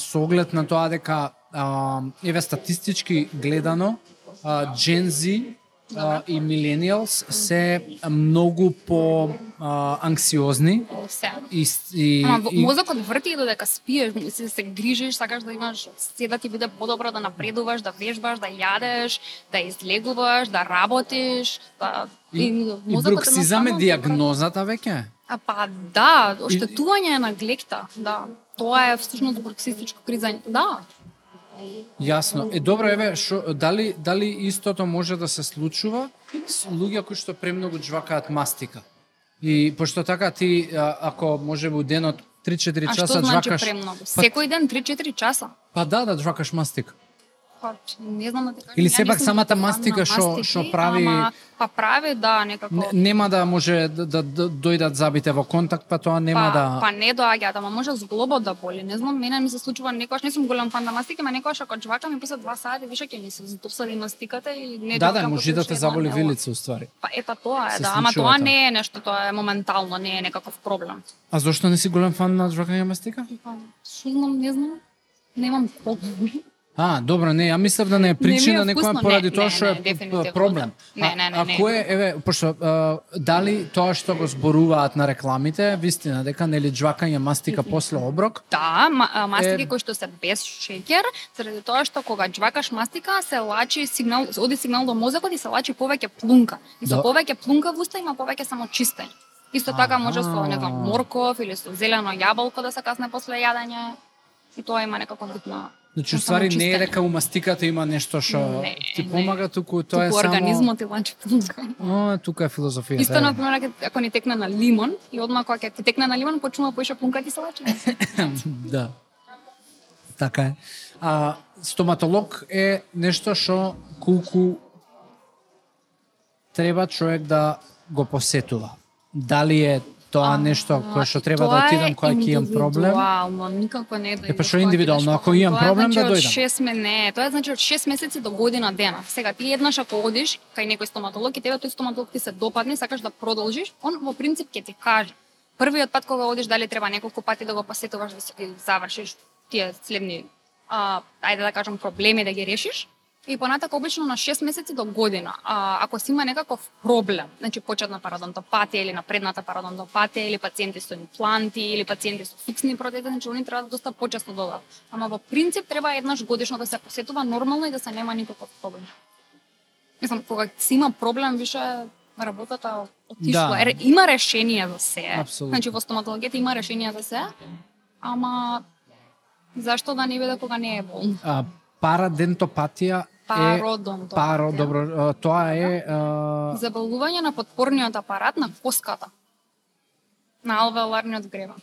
со оглед на тоа дека а, еве статистички гледано а, Gen Z а, и millennials се многу по а, анксиозни се. и, и, Ама и мозокот врти и додека спиеш, се, се грижиш, сакаш да имаш се да ти биде подобро да напредуваш, да вежбаш, да јадеш, да излегуваш, да работиш, да и, и мозокот бруксизам е диагнозата веќе. А па да, оштетување на глекта, да. Тоа е всушност бруксистичко кризање. Да, Јасно. Е добро еве шо дали дали истото може да се случува с луѓе кои што премногу жвакаат мастика. И пошто така ти а, ако може во денот 3-4 а што часа значи жвакаш премногу? Па, Секој ден 3-4 часа. па да да жвакаш мастика. Па, не знам да кажам. Или сепак самата на мастика што- што прави- Ама, па прави, да, некако. Не, нема да може да, да, да дојдат забите во контакт, па тоа нема па, да па не доаѓаат, ама може зглобот да боли. Не знам, мене ми се случува некогаш не сум голем фан на мастика, ама некогаш ако жвакам и после 2 сати више ќе ми се досади мастиката и не Да, да, може да те заболи вилица уствари. Па ета тоа е, Се да, ама тоа не е нешто, тоа е моментално, не е некаков проблем. А зошто не си голем фан на жвакање мастика? Па, што знам, не знам. Немам. А, добро, не, ја мислев да не е причина ми е некоја вкусно. поради Не, тоа не, што не, е дефинитивно проблем. да. Не, А- не, не, А не. кој е, еве, пошто а, дали тоа што го зборуваат на рекламите, вистина дека нели джвакање мастика после оброк? Да, ма, а, мастики Е- кои што се без шеќер, заради тоа што кога джвакаш мастика се лачи сигнал, оди сигнал до мозокот и се лачи повеќе плунка. И со Да. повеќе плунка во уста има повеќе самочистење. Исто така може со, не знам, морков или со зелено јаболко да се касне после јадење. И тоа има некако битна Значи, на уствари не е дека у мастиката има нешто што Не, ти не. помага, туку тоа е Туку само... организмот ти лачи плунка. О, тука е филозофијата. Исто, например, ако- ако ни текне на лимон, и одма кога ќе ти текне на лимон, почнува поише плунка ти се лачи. (laughs) да. Така е. А, стоматолог е нешто што колку треба човек да го посетува. Дали е тоа нешто кое што треба да отидам кога ќе имам проблем? Индивидуално, никако не да Е, па што кога индивидуално? Ако имам проблем, да значи, од дојдам. 6 ме не, тоа значи од 6 месеци до година дена. Сега ти еднаш ако одиш кај некој стоматолог и тебе тој стоматолог ти се допадне, сакаш да продолжиш, он во принцип ќе ти каже. Првиот пат кога одиш дали треба неколку пати да го посетуваш да си ги завршиш тие следни а, ајде да кажам проблеми да ги решиш. И понатака обично на 6 месеци до година. А, ако си има некаков проблем, значи почетна пародонтопатија или напредната пародонтопатија или пациенти со импланти или пациенти со фиксни протези, значи они треба доста почесто додат. Ама во принцип треба еднаш годишно да се посетува нормално и да се нема никаков проблем. Мислам, кога си има проблем, више работата отишла. Да. Има решение за се. Апсолутно. Значи во стоматологијата има решение за се, ама зашто да не биде кога не е болно? Парадентопатија е Пародонтопатија. паро, добро, тоа е а, Заболување на подпорниот апарат на коската. На алвеоларниот гребен.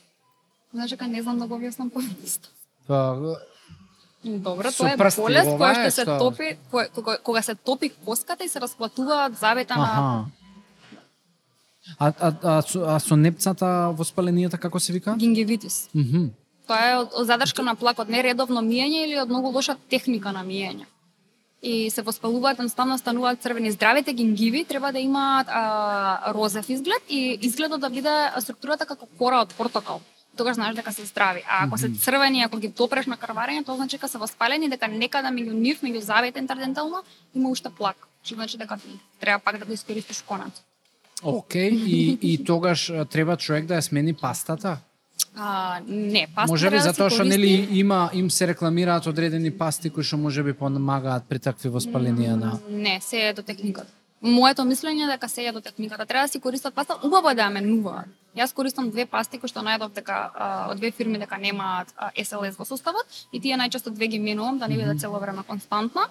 Значи, кај не знам да го објаснам поедноставно. а, Добро, тоа е болест која е што се топи, кога, кога се топи коската и се расплатуваат завета на аха. А, а, а, со, а со непцата воспаленијата како се вика? гингивитис. Мгм. Тоа е од, од задршка на плак, од нередовно миење или од многу лоша техника на миење. И се воспалуваат, едноставно стануваат црвени. Здравите гингиви треба да имаат а, розев изглед и изгледот да биде структурата како кора од портокал. Тогаш знаеш дека се здрави. А ако се црвени, ако ги допреш на крварење, тоа значи дека се воспалени, дека некада меѓу нив, меѓу завите интердентално, има уште плак. Што значи дека треба пак да го искористиш конец. Океј, и, и тогаш треба човек да ја смени пастата? А, не, паста може би треба да се затоа што нели има им се рекламираат одредени пасти кои што може би помагаат при такви воспаленија на Не, се е до техниката. Моето мислење е дека се е до техниката. Треба да си користат паста, убаво да ја менуваат. Јас користам две пасти кои што најдов дека а, од две фирми дека немаат а, SLS во составот и тие најчесто две ги менувам да не биде цело време константна.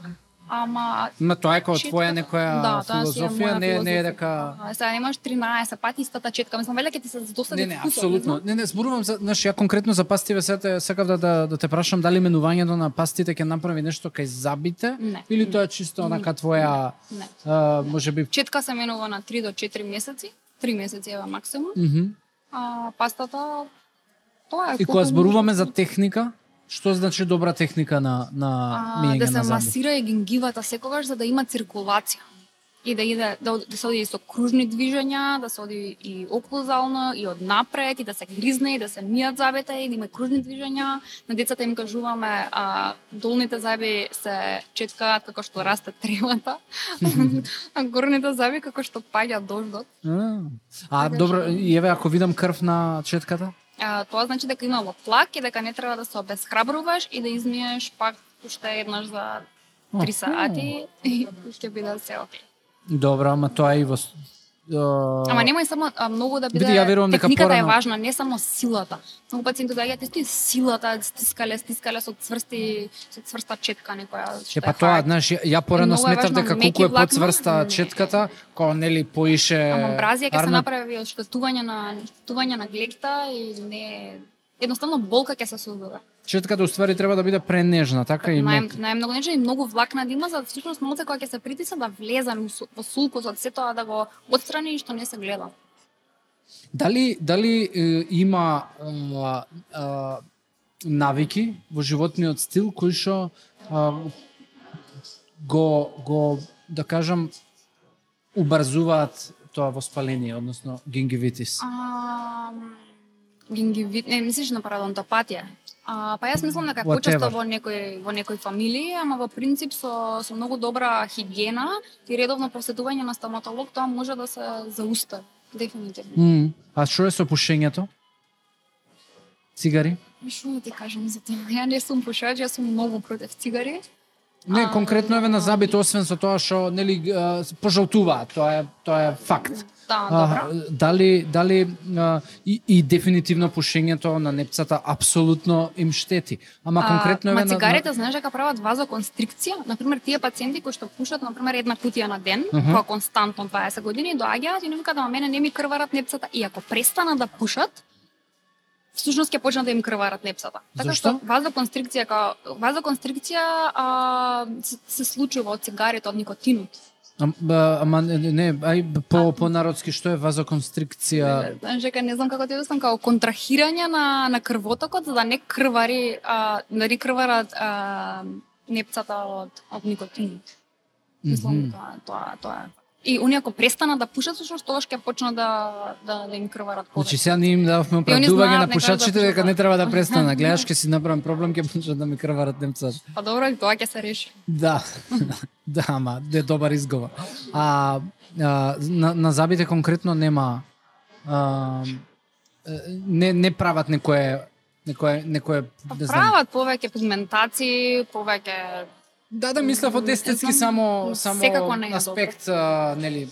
Ама Ма тоа е како твоја некоја да, филозофија, не, не е дека Сега немаш 13 пати истата четка. Мислам, веле ќе ти се досади Не, не, апсолутно. знам. Не, не, зборувам за, знаеш, ја конкретно за пастиве сета сакав да, да, да те прашам дали менувањето на пастите ќе направи нешто кај забите Не. или тоа е чисто онака твоја Не. а, може би Четка се менува на 3 до 4 месеци. 3 месеци е максимум. Мгм. А пастата тоа е И кога зборуваме за техника, што значи добра техника на на миење да се на заби? масира и гингивата секогаш за да има циркулација. И да иде да, да се оди со кружни движења, да се оди и оклузално и од напред и да се гризне и да се мијат забите и да има кружни движења. На децата им кажуваме а долните заби се четкаат како што расте тревата, а (laughs) горните заби како што паѓа дождот. А, а Така добро, и еве ако видам крв на четката? А, тоа значи дека имало плак и дека не треба да се обесхрабруваш и да измиеш пак уште еднаш за 3 Аху. сати и (laughs) ќе биде се окей. Добро, ама тоа е и во а, Ама немој само а, многу да биде ја верувам дека техниката порано- е важна, не само силата. Многу пациенти доаѓаат исти силата, стискале, стискале со цврсти, со цврста четка некоја Е па е тоа, знаеш, ја- порано сметав дека колку е не. четката, кога нели поише Ама бразија ќе се направи од штетување на штетување на глекта и не едноставно болка ќе се создава. Четката уствари треба да биде пренежна, така и Нај, мек. најмногу нече и многу влакна да има, за да всушност моци кога ќе се притиса да влезе во су- во сулкусот, се тоа да го отстрани и што не се гледа. Дали дали е, има а, а, навики во животниот стил кои што го го да кажам убрзуваат тоа воспаление, односно гингивитис. А, гингивит, не мислиш на парадонтопатија. А, па јас мислам дека почесто во некои во некои фамилии, ама во принцип со со многу добра хигиена и редовно посетување на стоматолог тоа може да се заустави дефинитивно. М, А што е со пушењето? Цигари? Што да ти кажам за тоа? (laughs) Ја не сум пушач, јас сум многу против цигари. Не, конкретно еве на забите, освен со тоа што нели а, пожалтуваат, тоа е тоа е факт. Да, А, добро. дали дали а, и, и дефинитивно пушењето на непцата апсолутно им штети. Ама конкретно а, ма на- цигарите знаеш дека прават вазоконстрикција. На пример, тие пациенти кои што пушат на пример една кутија на ден, Мгм. која константно 20 години доаѓаат и ни викаат да мене не ми крварат непцата и ако престанат да пушат, всушност ќе почнат да им крварат непсата. Така Зашто? што вазоконстрикција као вазоконстрикција а, се, се случува од цигарите, од никотинот. Ама не, ај по по народски што е вазоконстрикција? Знаеш дека не знам како ти обяснам као контрахирање на на крвотокот за да не крвари а, да не крварат а, непцата од од никотинот. Мислам тоа тоа тоа е. И оние ако престанат да пушат, всушност тогаш ќе почнат да да, да им крварат повеќе. Значи сега ние им дававме они оправдување на да пушачите дека не треба да престанат. Гледаш ќе си направам проблем, ќе почнат да ми крварат немцата. Па добро, тоа ќе се реши. Да, (laughs) да, ама е добар изговор. А, а на, на забите конкретно нема а, не не прават некое некое некое не знам. прават повеќе пигментации, повеќе Да, да мислев од естетски само само секако не аспект, а, нели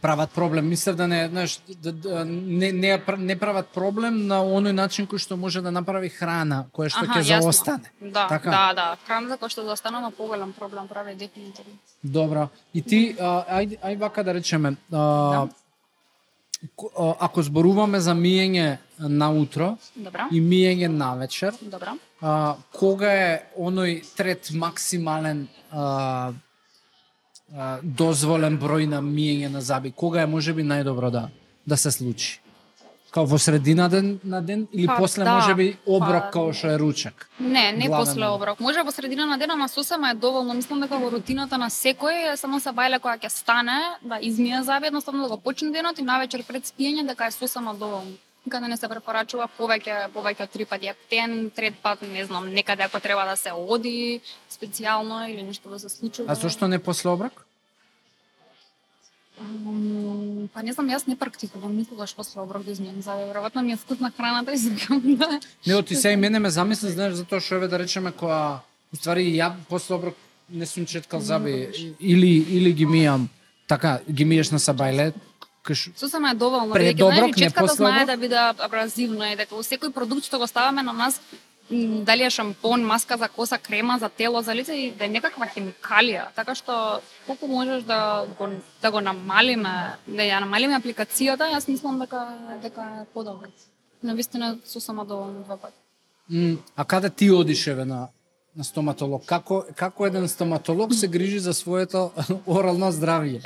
прават проблем. Мислев да не, знаеш, да, да, не, не, не прават проблем на оној начин кој што може да направи храна, која што ќе заостане. Да, Така? да, да. Храната кој што застанува поголем проблем прави дефинитивно. Добро. И ти, а, ајде, ај вака да речеме, а, Да. Ако зборуваме за миење наутро Добро. и миење навечер, Добро. а, кога е оној трет максимален а, а, дозволен број на миење на заби? Кога е можеби најдобро да да се случи? Као во средина ден на ден или Па, после да. можеби оброк Па, као што е ручек? Не, не Главен после оброк. Може во средина на денот, ама сосема е доволно. Мислам дека во рутината на секој е само се бајле кога ќе стане да измие заби, едноставно да го почне денот и навечер пред спиење дека е сосема доволно. Никаде не се препорачува повеќе повеќе три пати ден, трет пат, не знам, некаде ако треба да се оди специјално или нешто да се случува. А зошто не после оброк? Па не знам, јас не практикувам никогаш после оброк да измијам заби. Веројатно ми е вкусна храната и сакам да Не, оти се и мене ме замисли, знаеш, затоа што еве да речеме која уствари ја после оброк не сум четкал заби или или ги мијам така ги миеш на сабајле каш Сосема е доволно, бидејќи знаеш, четката знае да биде абразивна и дека во секој продукт што го ставаме на нас, дали е шампон, маска за коса, крема за тело, за лице, и да е некаква хемикалија. Така што колку можеш да го да го намалиме, да ја намалиме апликацијата, јас мислам дека дека е подобро. На вистина само доволно два пати. А каде ти одиш еве на на стоматолог? Како како еден стоматолог се грижи за своето (laughs) орално здравје?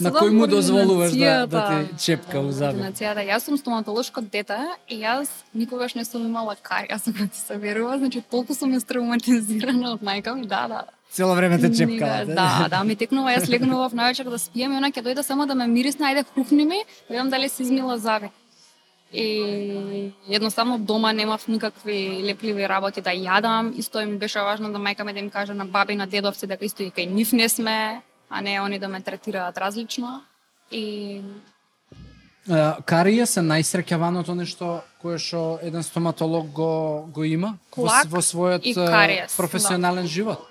На кој му во дозволуваш да да ти чепка у? Ординацијата. Јас сум стоматолошко дете и јас никогаш не сум имала каријас, ако ти се верува, значи толку сум травматизирана од мајка ми, да, да. Цело време те чепка. Да, да, ми текнува, јас легнував навечер да спием и она ќе дојде само да ме мирисне, ајде хрупни ми, да видам дали се измила зави. И едноставно дома немав никакви лепливи работи да јадам, исто им беше важно да мајка ми да им каже на баби и на дедовци дека исто и кај нив не сме, а не они да ме третираат различно. И А, Кариес е најсреќаваното нешто кое што еден стоматолог го го има во, Лак с- во својот кариес, професионален живот.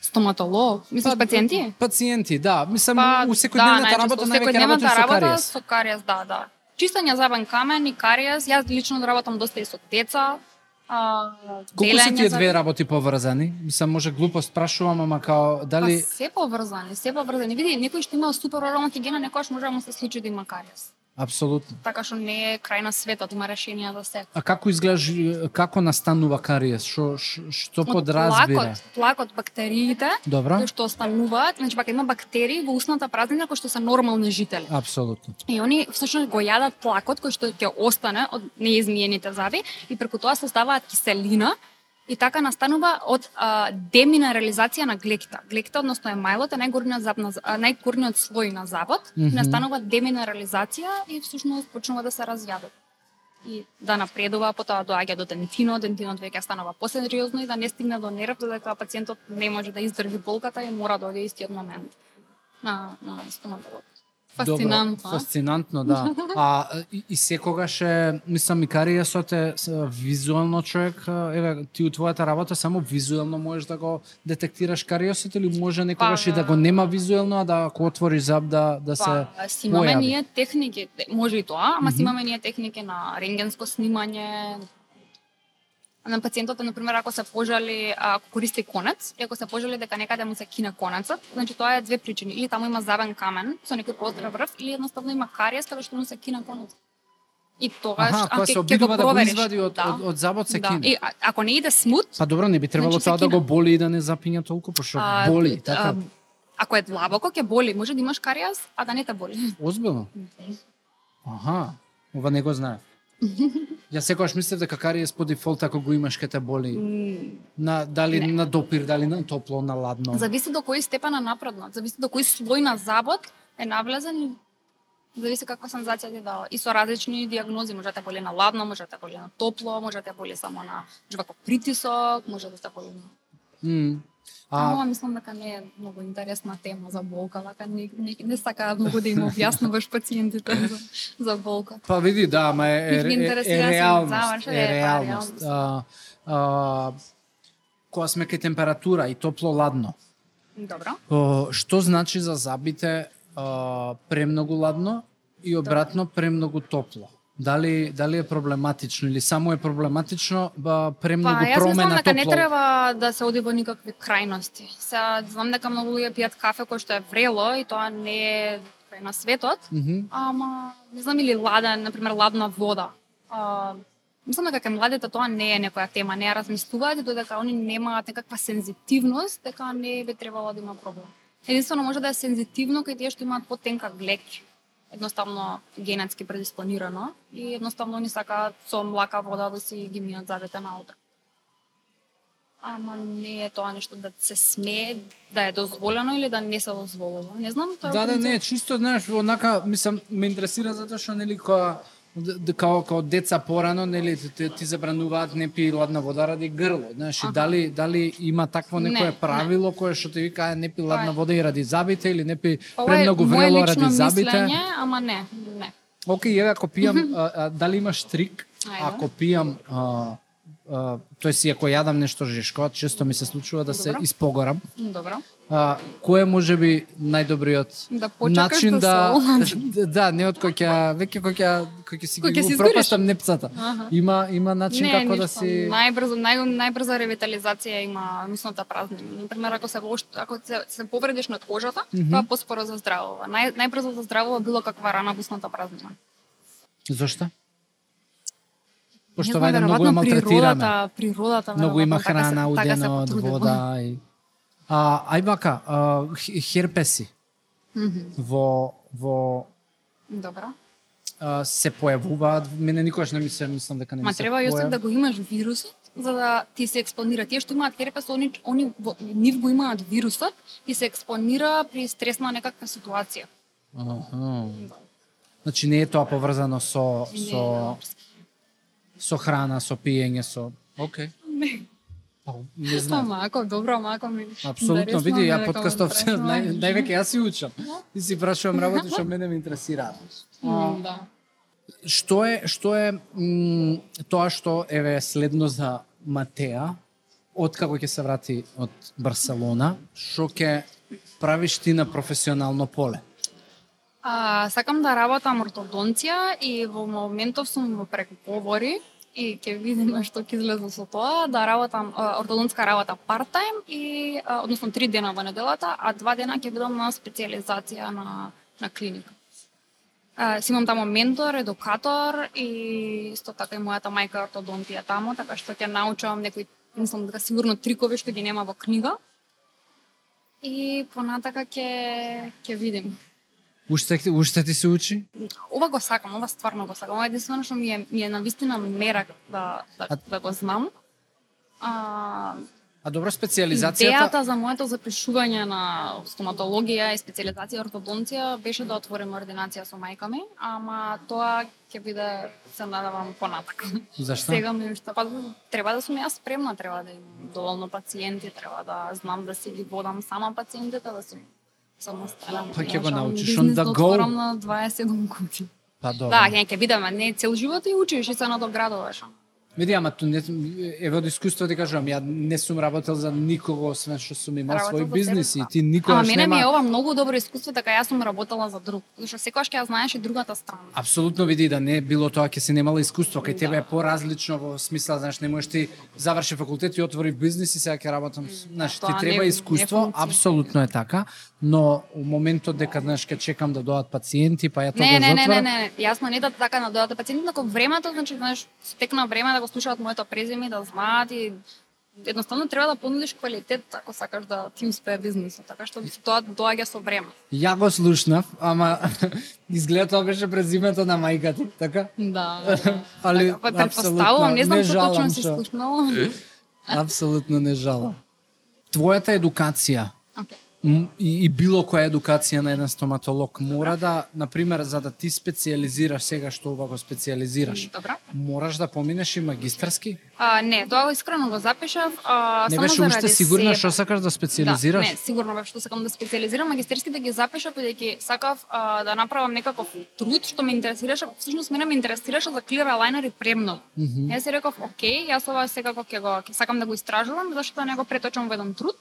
стоматолог, мислиш пациенти? Пациенти, да. Мислам, Па, у секојдневната најчесто, работа највеќе секојдневната работиш со работа кариес. со кариес, да, да. Чистење забен камен и кариес, јас лично работам доста и со деца. А, Колку се тие две работи поврзани? Мислам, може глупо спрашувам, ама као дали Па се поврзани, се поврзани. Види, некој што има супер орална хигиена, некојаш може да му се случи да има кариес. Апсолутно. Така што не е крај на светот, има решенија за се. А како изглежда како настанува кариес? Што што Од подразбира? плакот, плакот бактериите, Добро? кои што остануваат, значи пак има бактерии во устната празнина кои што се нормални жители. Апсолутно. И они всушност го јадат плакот кој што ќе остане од неизмиените заби и преку тоа составаат киселина и така настанува од а, деминерализација на глекта. Глекта, односно емајлот, е најгорниот зап на најгорниот слој на Мгм. mm настанува деминерализација и всушност почнува да се разјадува. и да напредува, потоа доаѓа до дентино, дентинот веќе станува посериозно и да не стигне до нерв, додека пациентот не може да издржи болката и мора да оде истиот момент на, на стоматолог. Фасцинантно. Добро, фасцинантно, да. А и, и секогаш е, мислам, и кариесот е с- визуелно човек, еве, ти у твојата работа само визуелно можеш да го детектираш кариесот или може некогаш Па, и да го нема визуелно, а да ако отвориш зап да да се Па, си имаме ние техники, може и тоа, ама Мгм. си имаме ние техники на рентгенско снимање, на пациентот, например, ако се пожали, ако користи конец, и ако се пожали дека некаде му се кине конецот, значи тоа е две причини. Или таму има забен камен со некој поздрав врв, или едноставно има кариес каде што му се кине конец. И тогаш, Аха, а, која ќе- се обидува да го извади од, Да. од, од забот се да. кине. И а, ако не иде смут, Па добро, не би требало Значи тоа да го боли и да не запиња толку, пошто а, боли, така. а, ако е длабоко, ќе боли. Може да имаш кариес, а да не те боли. Озбилно? Аха, ова не го знаев. (laughs) Ја секогаш мислев дека кариес по дефолт ако го имаш ке те боли. М, На дали Не. на допир, дали на топло, на ладно. Зависи до кој степен е напреднат, зависи до кој слој на забот е навлезен и зависи каква сензација ти дава. И со различни диагнози, може да те боли на ладно, може да те боли на топло, може да те боли само на жваков притисок, може да те боли на... М. А, А, Ама мислам дека не е многу интересна тема за болка, вака не, не, не сакаат многу да им објаснуваш пациентите за, за болка. па види, да, ама е, е, е, е се реалност, е па, реалност. А, а, кога сме кај температура и топло-ладно, Добро. О, што значи за забите а, премногу ладно и обратно премногу топло? Дали дали е проблематично или само е проблематично ба, премногу Па, јас промена мислам дека не треба да се оди во никакви крајности. Сега знам дека многу луѓе пијат кафе кој што е врело и тоа не е крај на светот, Мгм. ама не знам или ладен, на пример ладна вода. А, мислам дека кај младите тоа не е некоја тема, не ја размислуваат додека они немаат некаква сензитивност, дека не би требало да има проблем. Единствено може да е сензитивно кај тие што имаат потенка глек, едноставно генетски предиспланирано и едноставно ни сакаат со млака вода да си ги мијат забите наутро. Ама не е тоа нешто да се смее, да е дозволено или да не се дозволува. Не знам, тоа Да, да, не, чисто, знаеш, онака, мислам, ме интересира затоа што, нели, кога, као, као деца порано, нели, ти, ти забрануваат не пи ладна вода ради грло, знаеш, и Аха. дали, дали има такво Не, некое не. правило кое што ти вика, «Е, не пи ладна е. вода и ради забите, или не пи Ова е премногу врело ради забите. мислење, ама не, не. Океј, еве, ако пијам, а, а, дали имаш трик, Ајде. ако пијам, а, а, тоест, и ако јадам нешто жешко, често ми се случува да се Добро. испогорам, Добро. А, кој е може би најдобриот Да начин да да (laughs) да, не од кој ќе веќе кој ќе кој ќе си Кој ги пропастам непцата. Аха. Има има начин не, како ништо. да си најбрзо нај, најбрза ревитализација има мислната празнина. На пример ако се вош, ако се, се повредиш на кожата, Мгм. тоа поспоро заздравува. Нај, најбрзо заздравува било каква рана во устната празнина. Зошто? Пошто вајде многу веројатно малтретираме. Природата, природата Многу има така храна, така удено од потрудила. вода и А, ај бака, а, херпеси Мгм. во во Добро. а, се појавуваат, мене никогаш не ми се мислам дека не ми Ма се треба појав- да го имаш вирусот за да ти се експонира. Тие што имаат херпес, они, они во, нив го имаат вирусот и се експонира при стресна некаква ситуација. Аха. Значи не е тоа поврзано со Не, со со храна, со пиење, со Океј. Не. Па, Не знам. Ама ако добро, ама ако ми Апсолутно, види, ја подкастов нај, највеќе јас си учам. И си прашувам работи што мене ме интересираат. М, Да. Што е што е м, тоа што еве следно за Матеа откако ќе се врати од Барселона, што ќе правиш ти на професионално поле? А, сакам да работам ортодонција и во моментов сум во преговори и ќе видиме што ќе излезе со тоа, да работам ортодонтска работа парт-тајм и а, односно три дена во неделата, а два дена ќе бидам на специализација на на клиника. А, си имам тамо ментор, едукатор и исто така и мојата мајка ортодонтија таму така што ќе научувам некои мислам дека сигурно трикови што ги нема во книга. И понатака ќе ќе видим. Уште уште ти се учи? ова го сакам, ова стварно го сакам. Ова е единствено што ми е ми е навистина мерак да да, А- да го знам. А, А добро специализацијата Идејата за моето запишување на стоматологија и специализација ортодонција беше да отворим ординација со мајка ми, ама тоа ќе биде се надавам понатак. Зашто? Сега ми уште па треба да сум јас спремна, треба да имам доволно пациенти, треба да знам да си ги водам сама пациентите, да сум самостојна. Па ќе го научиш the да go. отворам на 27 години. Па добро. Да, ќе бидеме не цел живот и учиш и се надоградуваш. Види, ама ту не, еве од искуство ти кажувам, ја не сум работел за никого, освен што сум имал Работел свој бизнис и да. ти Ама никогаш мене ми е нема... ова многу добро искуство, така јас сум работела за друг. Зашто секогаш ќе ја знаеш и другата страна. Апсолутно види да не било тоа ќе си немала искуство, кај тебе Да. е поразлично во смисла, знаеш, не можеш ти заврши факултет и отвори бизнис и сега ќе работам, знаеш, ти не- треба не искуство, функција. апсолутно е така, но у моментот дека знаеш ќе чекам да дојдат пациенти, па ја тоа Не, не, не, не, не, јасно не да така на додата пациенти, но времето, значи, знаеш, стекна време да го слушаат моето презиме, да знаат и едноставно треба да понудиш квалитет ако сакаш да ти успее бизнисот, така што тоа доаѓа со време. Ја го слушнав, ама (laughs) изгледа тоа беше презимето на мајка ти, така? Да. (laughs) Али Па предпоставувам, не знам што точно си што- слушнала. (laughs) Апсолутно не жалам. Твојата едукација Океј. И, и било која едукација на еден стоматолог мора да, на пример, за да ти специализираш сега што ова го специализираш, Добра. мораш да поминеш и магистарски? А, не, тоа го искрено го запишав, а, Не само беше уште сигурна себе. што сакаш да Да, специализираш? не, сигурно бев што сакам да специализирам магистерски да ги запишав бидејќи сакав а, да направам некаков труд што ме интересираше, всушност мене ме интересираше за клир алайнер и премног. Мгм. Јас си реков, окей, јас ова секако ќе го ќе сакам да го истражувам, зашто да не го преточам во еден труд.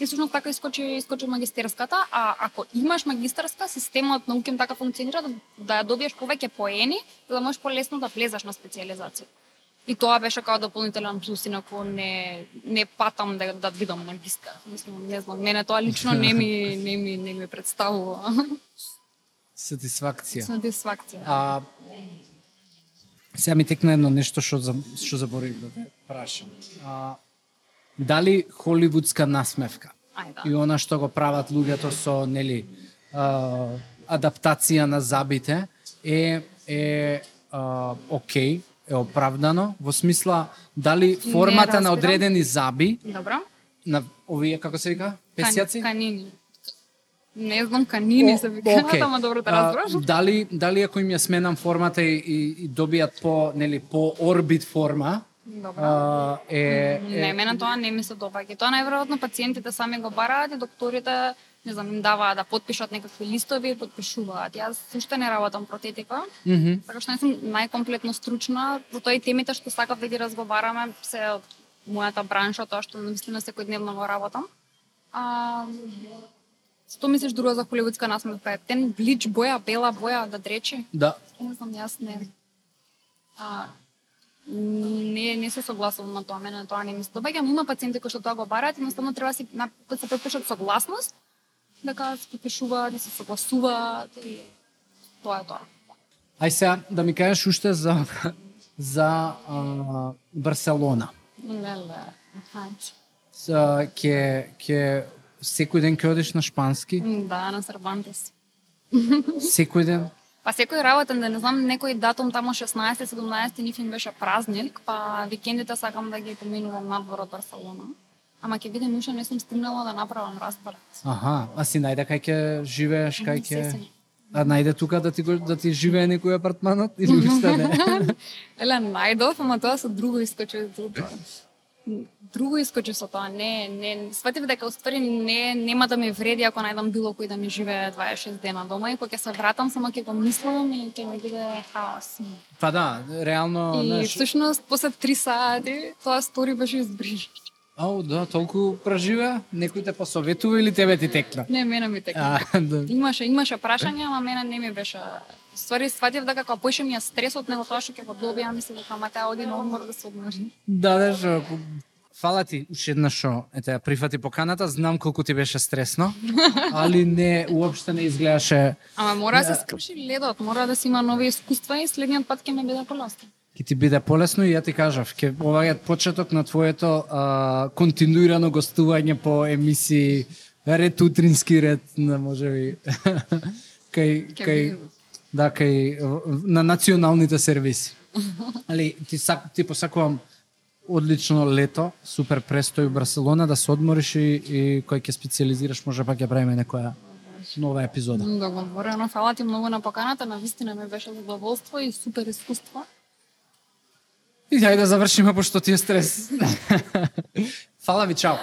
И всушност така искочи искочи магистерската, а ако имаш магистарска, системот на УКИМ така функционира да, да ја добиеш повеќе поени, за да можеш полесно да влезеш на специализација. И тоа беше како дополнителен плюс, инаку не не патам да да бидам магистар. Мислам, не знам, мене тоа лично не ми не ми не ми представува Сатисфакција. сатисфакција. А сега ми текна едно нешто што за, што заборавив да те прашам. А, дали холивудска насмевка Ајде. и она што го прават луѓето со нели а, адаптација на забите е е а, окей, е оправдано во смисла дали формата на одредени заби Добро. на овие како се вика песјаци Кан, канини. Не знам канини се викаат, Океј. ама добро те А, разбраш. Дали дали ако им ја сменам формата и, и, и добијат по нели по орбит форма, Добро. а, е, Не, е мене тоа не ми се допаѓа. Тоа најверојатно пациентите сами го бараат и докторите не знам, им даваат да подпишат некакви листови и подпишуваат. Јас уште не работам протетика, мгм. така што не сум најкомплетно стручна, затоа и темите што сакав да ги разговараме се од мојата бранша, тоа што наистина секојдневно го работам. А, Што мислиш друго за холивудска насмевка? Тен блич боја, бела боја да дречи? да. Не знам, јас не. А, не, не се согласувам на тоа, мене тоа не ми се допаѓа, но има пациенти кои што тоа го бараат, едноставно треба си на, да се подпишат согласност, дека се подпишуваат, да се согласуваат и тоа е тоа. Ај сега да ми кажеш уште за за а, Барселона. Леле. Са, ке ке секој ден ќе одиш на шпански, Да, на Сербантес. секој ден. Па секој работен да не знам некој датум тамо 16 17 нив им беше празник, па викендите сакам да ги поминувам надвор од Барселона. Ама ќе видам уште не сум стигнала да направам разборот. Аха, а си најде кај ќе живееш, кај ќе Естествено. А најде тука да ти да ти живее некој апартманот или (laughs) уште не? Еле најдов, ама тоа со друго искочи друго. Искочи со тоа, не, не, сватив дека уствари не, нема да ми вреди ако најдам било кој да ми живее 26 дена дома и кога ќе се вратам само ќе го мислам и ќе ми биде хаос. Па да, реално, И знаеш, всушност после 3 сати тоа стори беше избрижно. ау, да, толку преживеа, некој те посоветува или тебе ти текна? Не, мене ми така. А, (laughs) да. Имаше, имаше прашања, ама мене не ми беше Ствари сватив дека кога поише ми е стресот него тоа што ќе го добијам, мислам дека ама таа оди на одмор да се одмори. Да, да, Фала ти уште еднаш што ете ја прифати поканата, знам колку ти беше стресно, (laughs) али не уопште не изгледаше Ама мора да се скрши ледот, мора да си има нови искуства и следниот пат ќе ме биде полесно. ќе ти биде полесно и ја ти кажав, ќе ова е почеток на твоето а, континуирано гостување по емисии ред утрински ред на можеби (laughs) кај Ќе кај видиме. Да кај на националните сервиси. (laughs) Али ти сак ти посакувам одлично лето, супер престој у Барселона, да се одмориш и, и кој ќе специализираш, може пак ја правиме некоја нова епизода. Договорено, фала ти многу на поканата, на вистина ми беше задоволство и супер искуство. И дај да завршиме, пошто ти е стрес. (laughs) Фала ви, чао.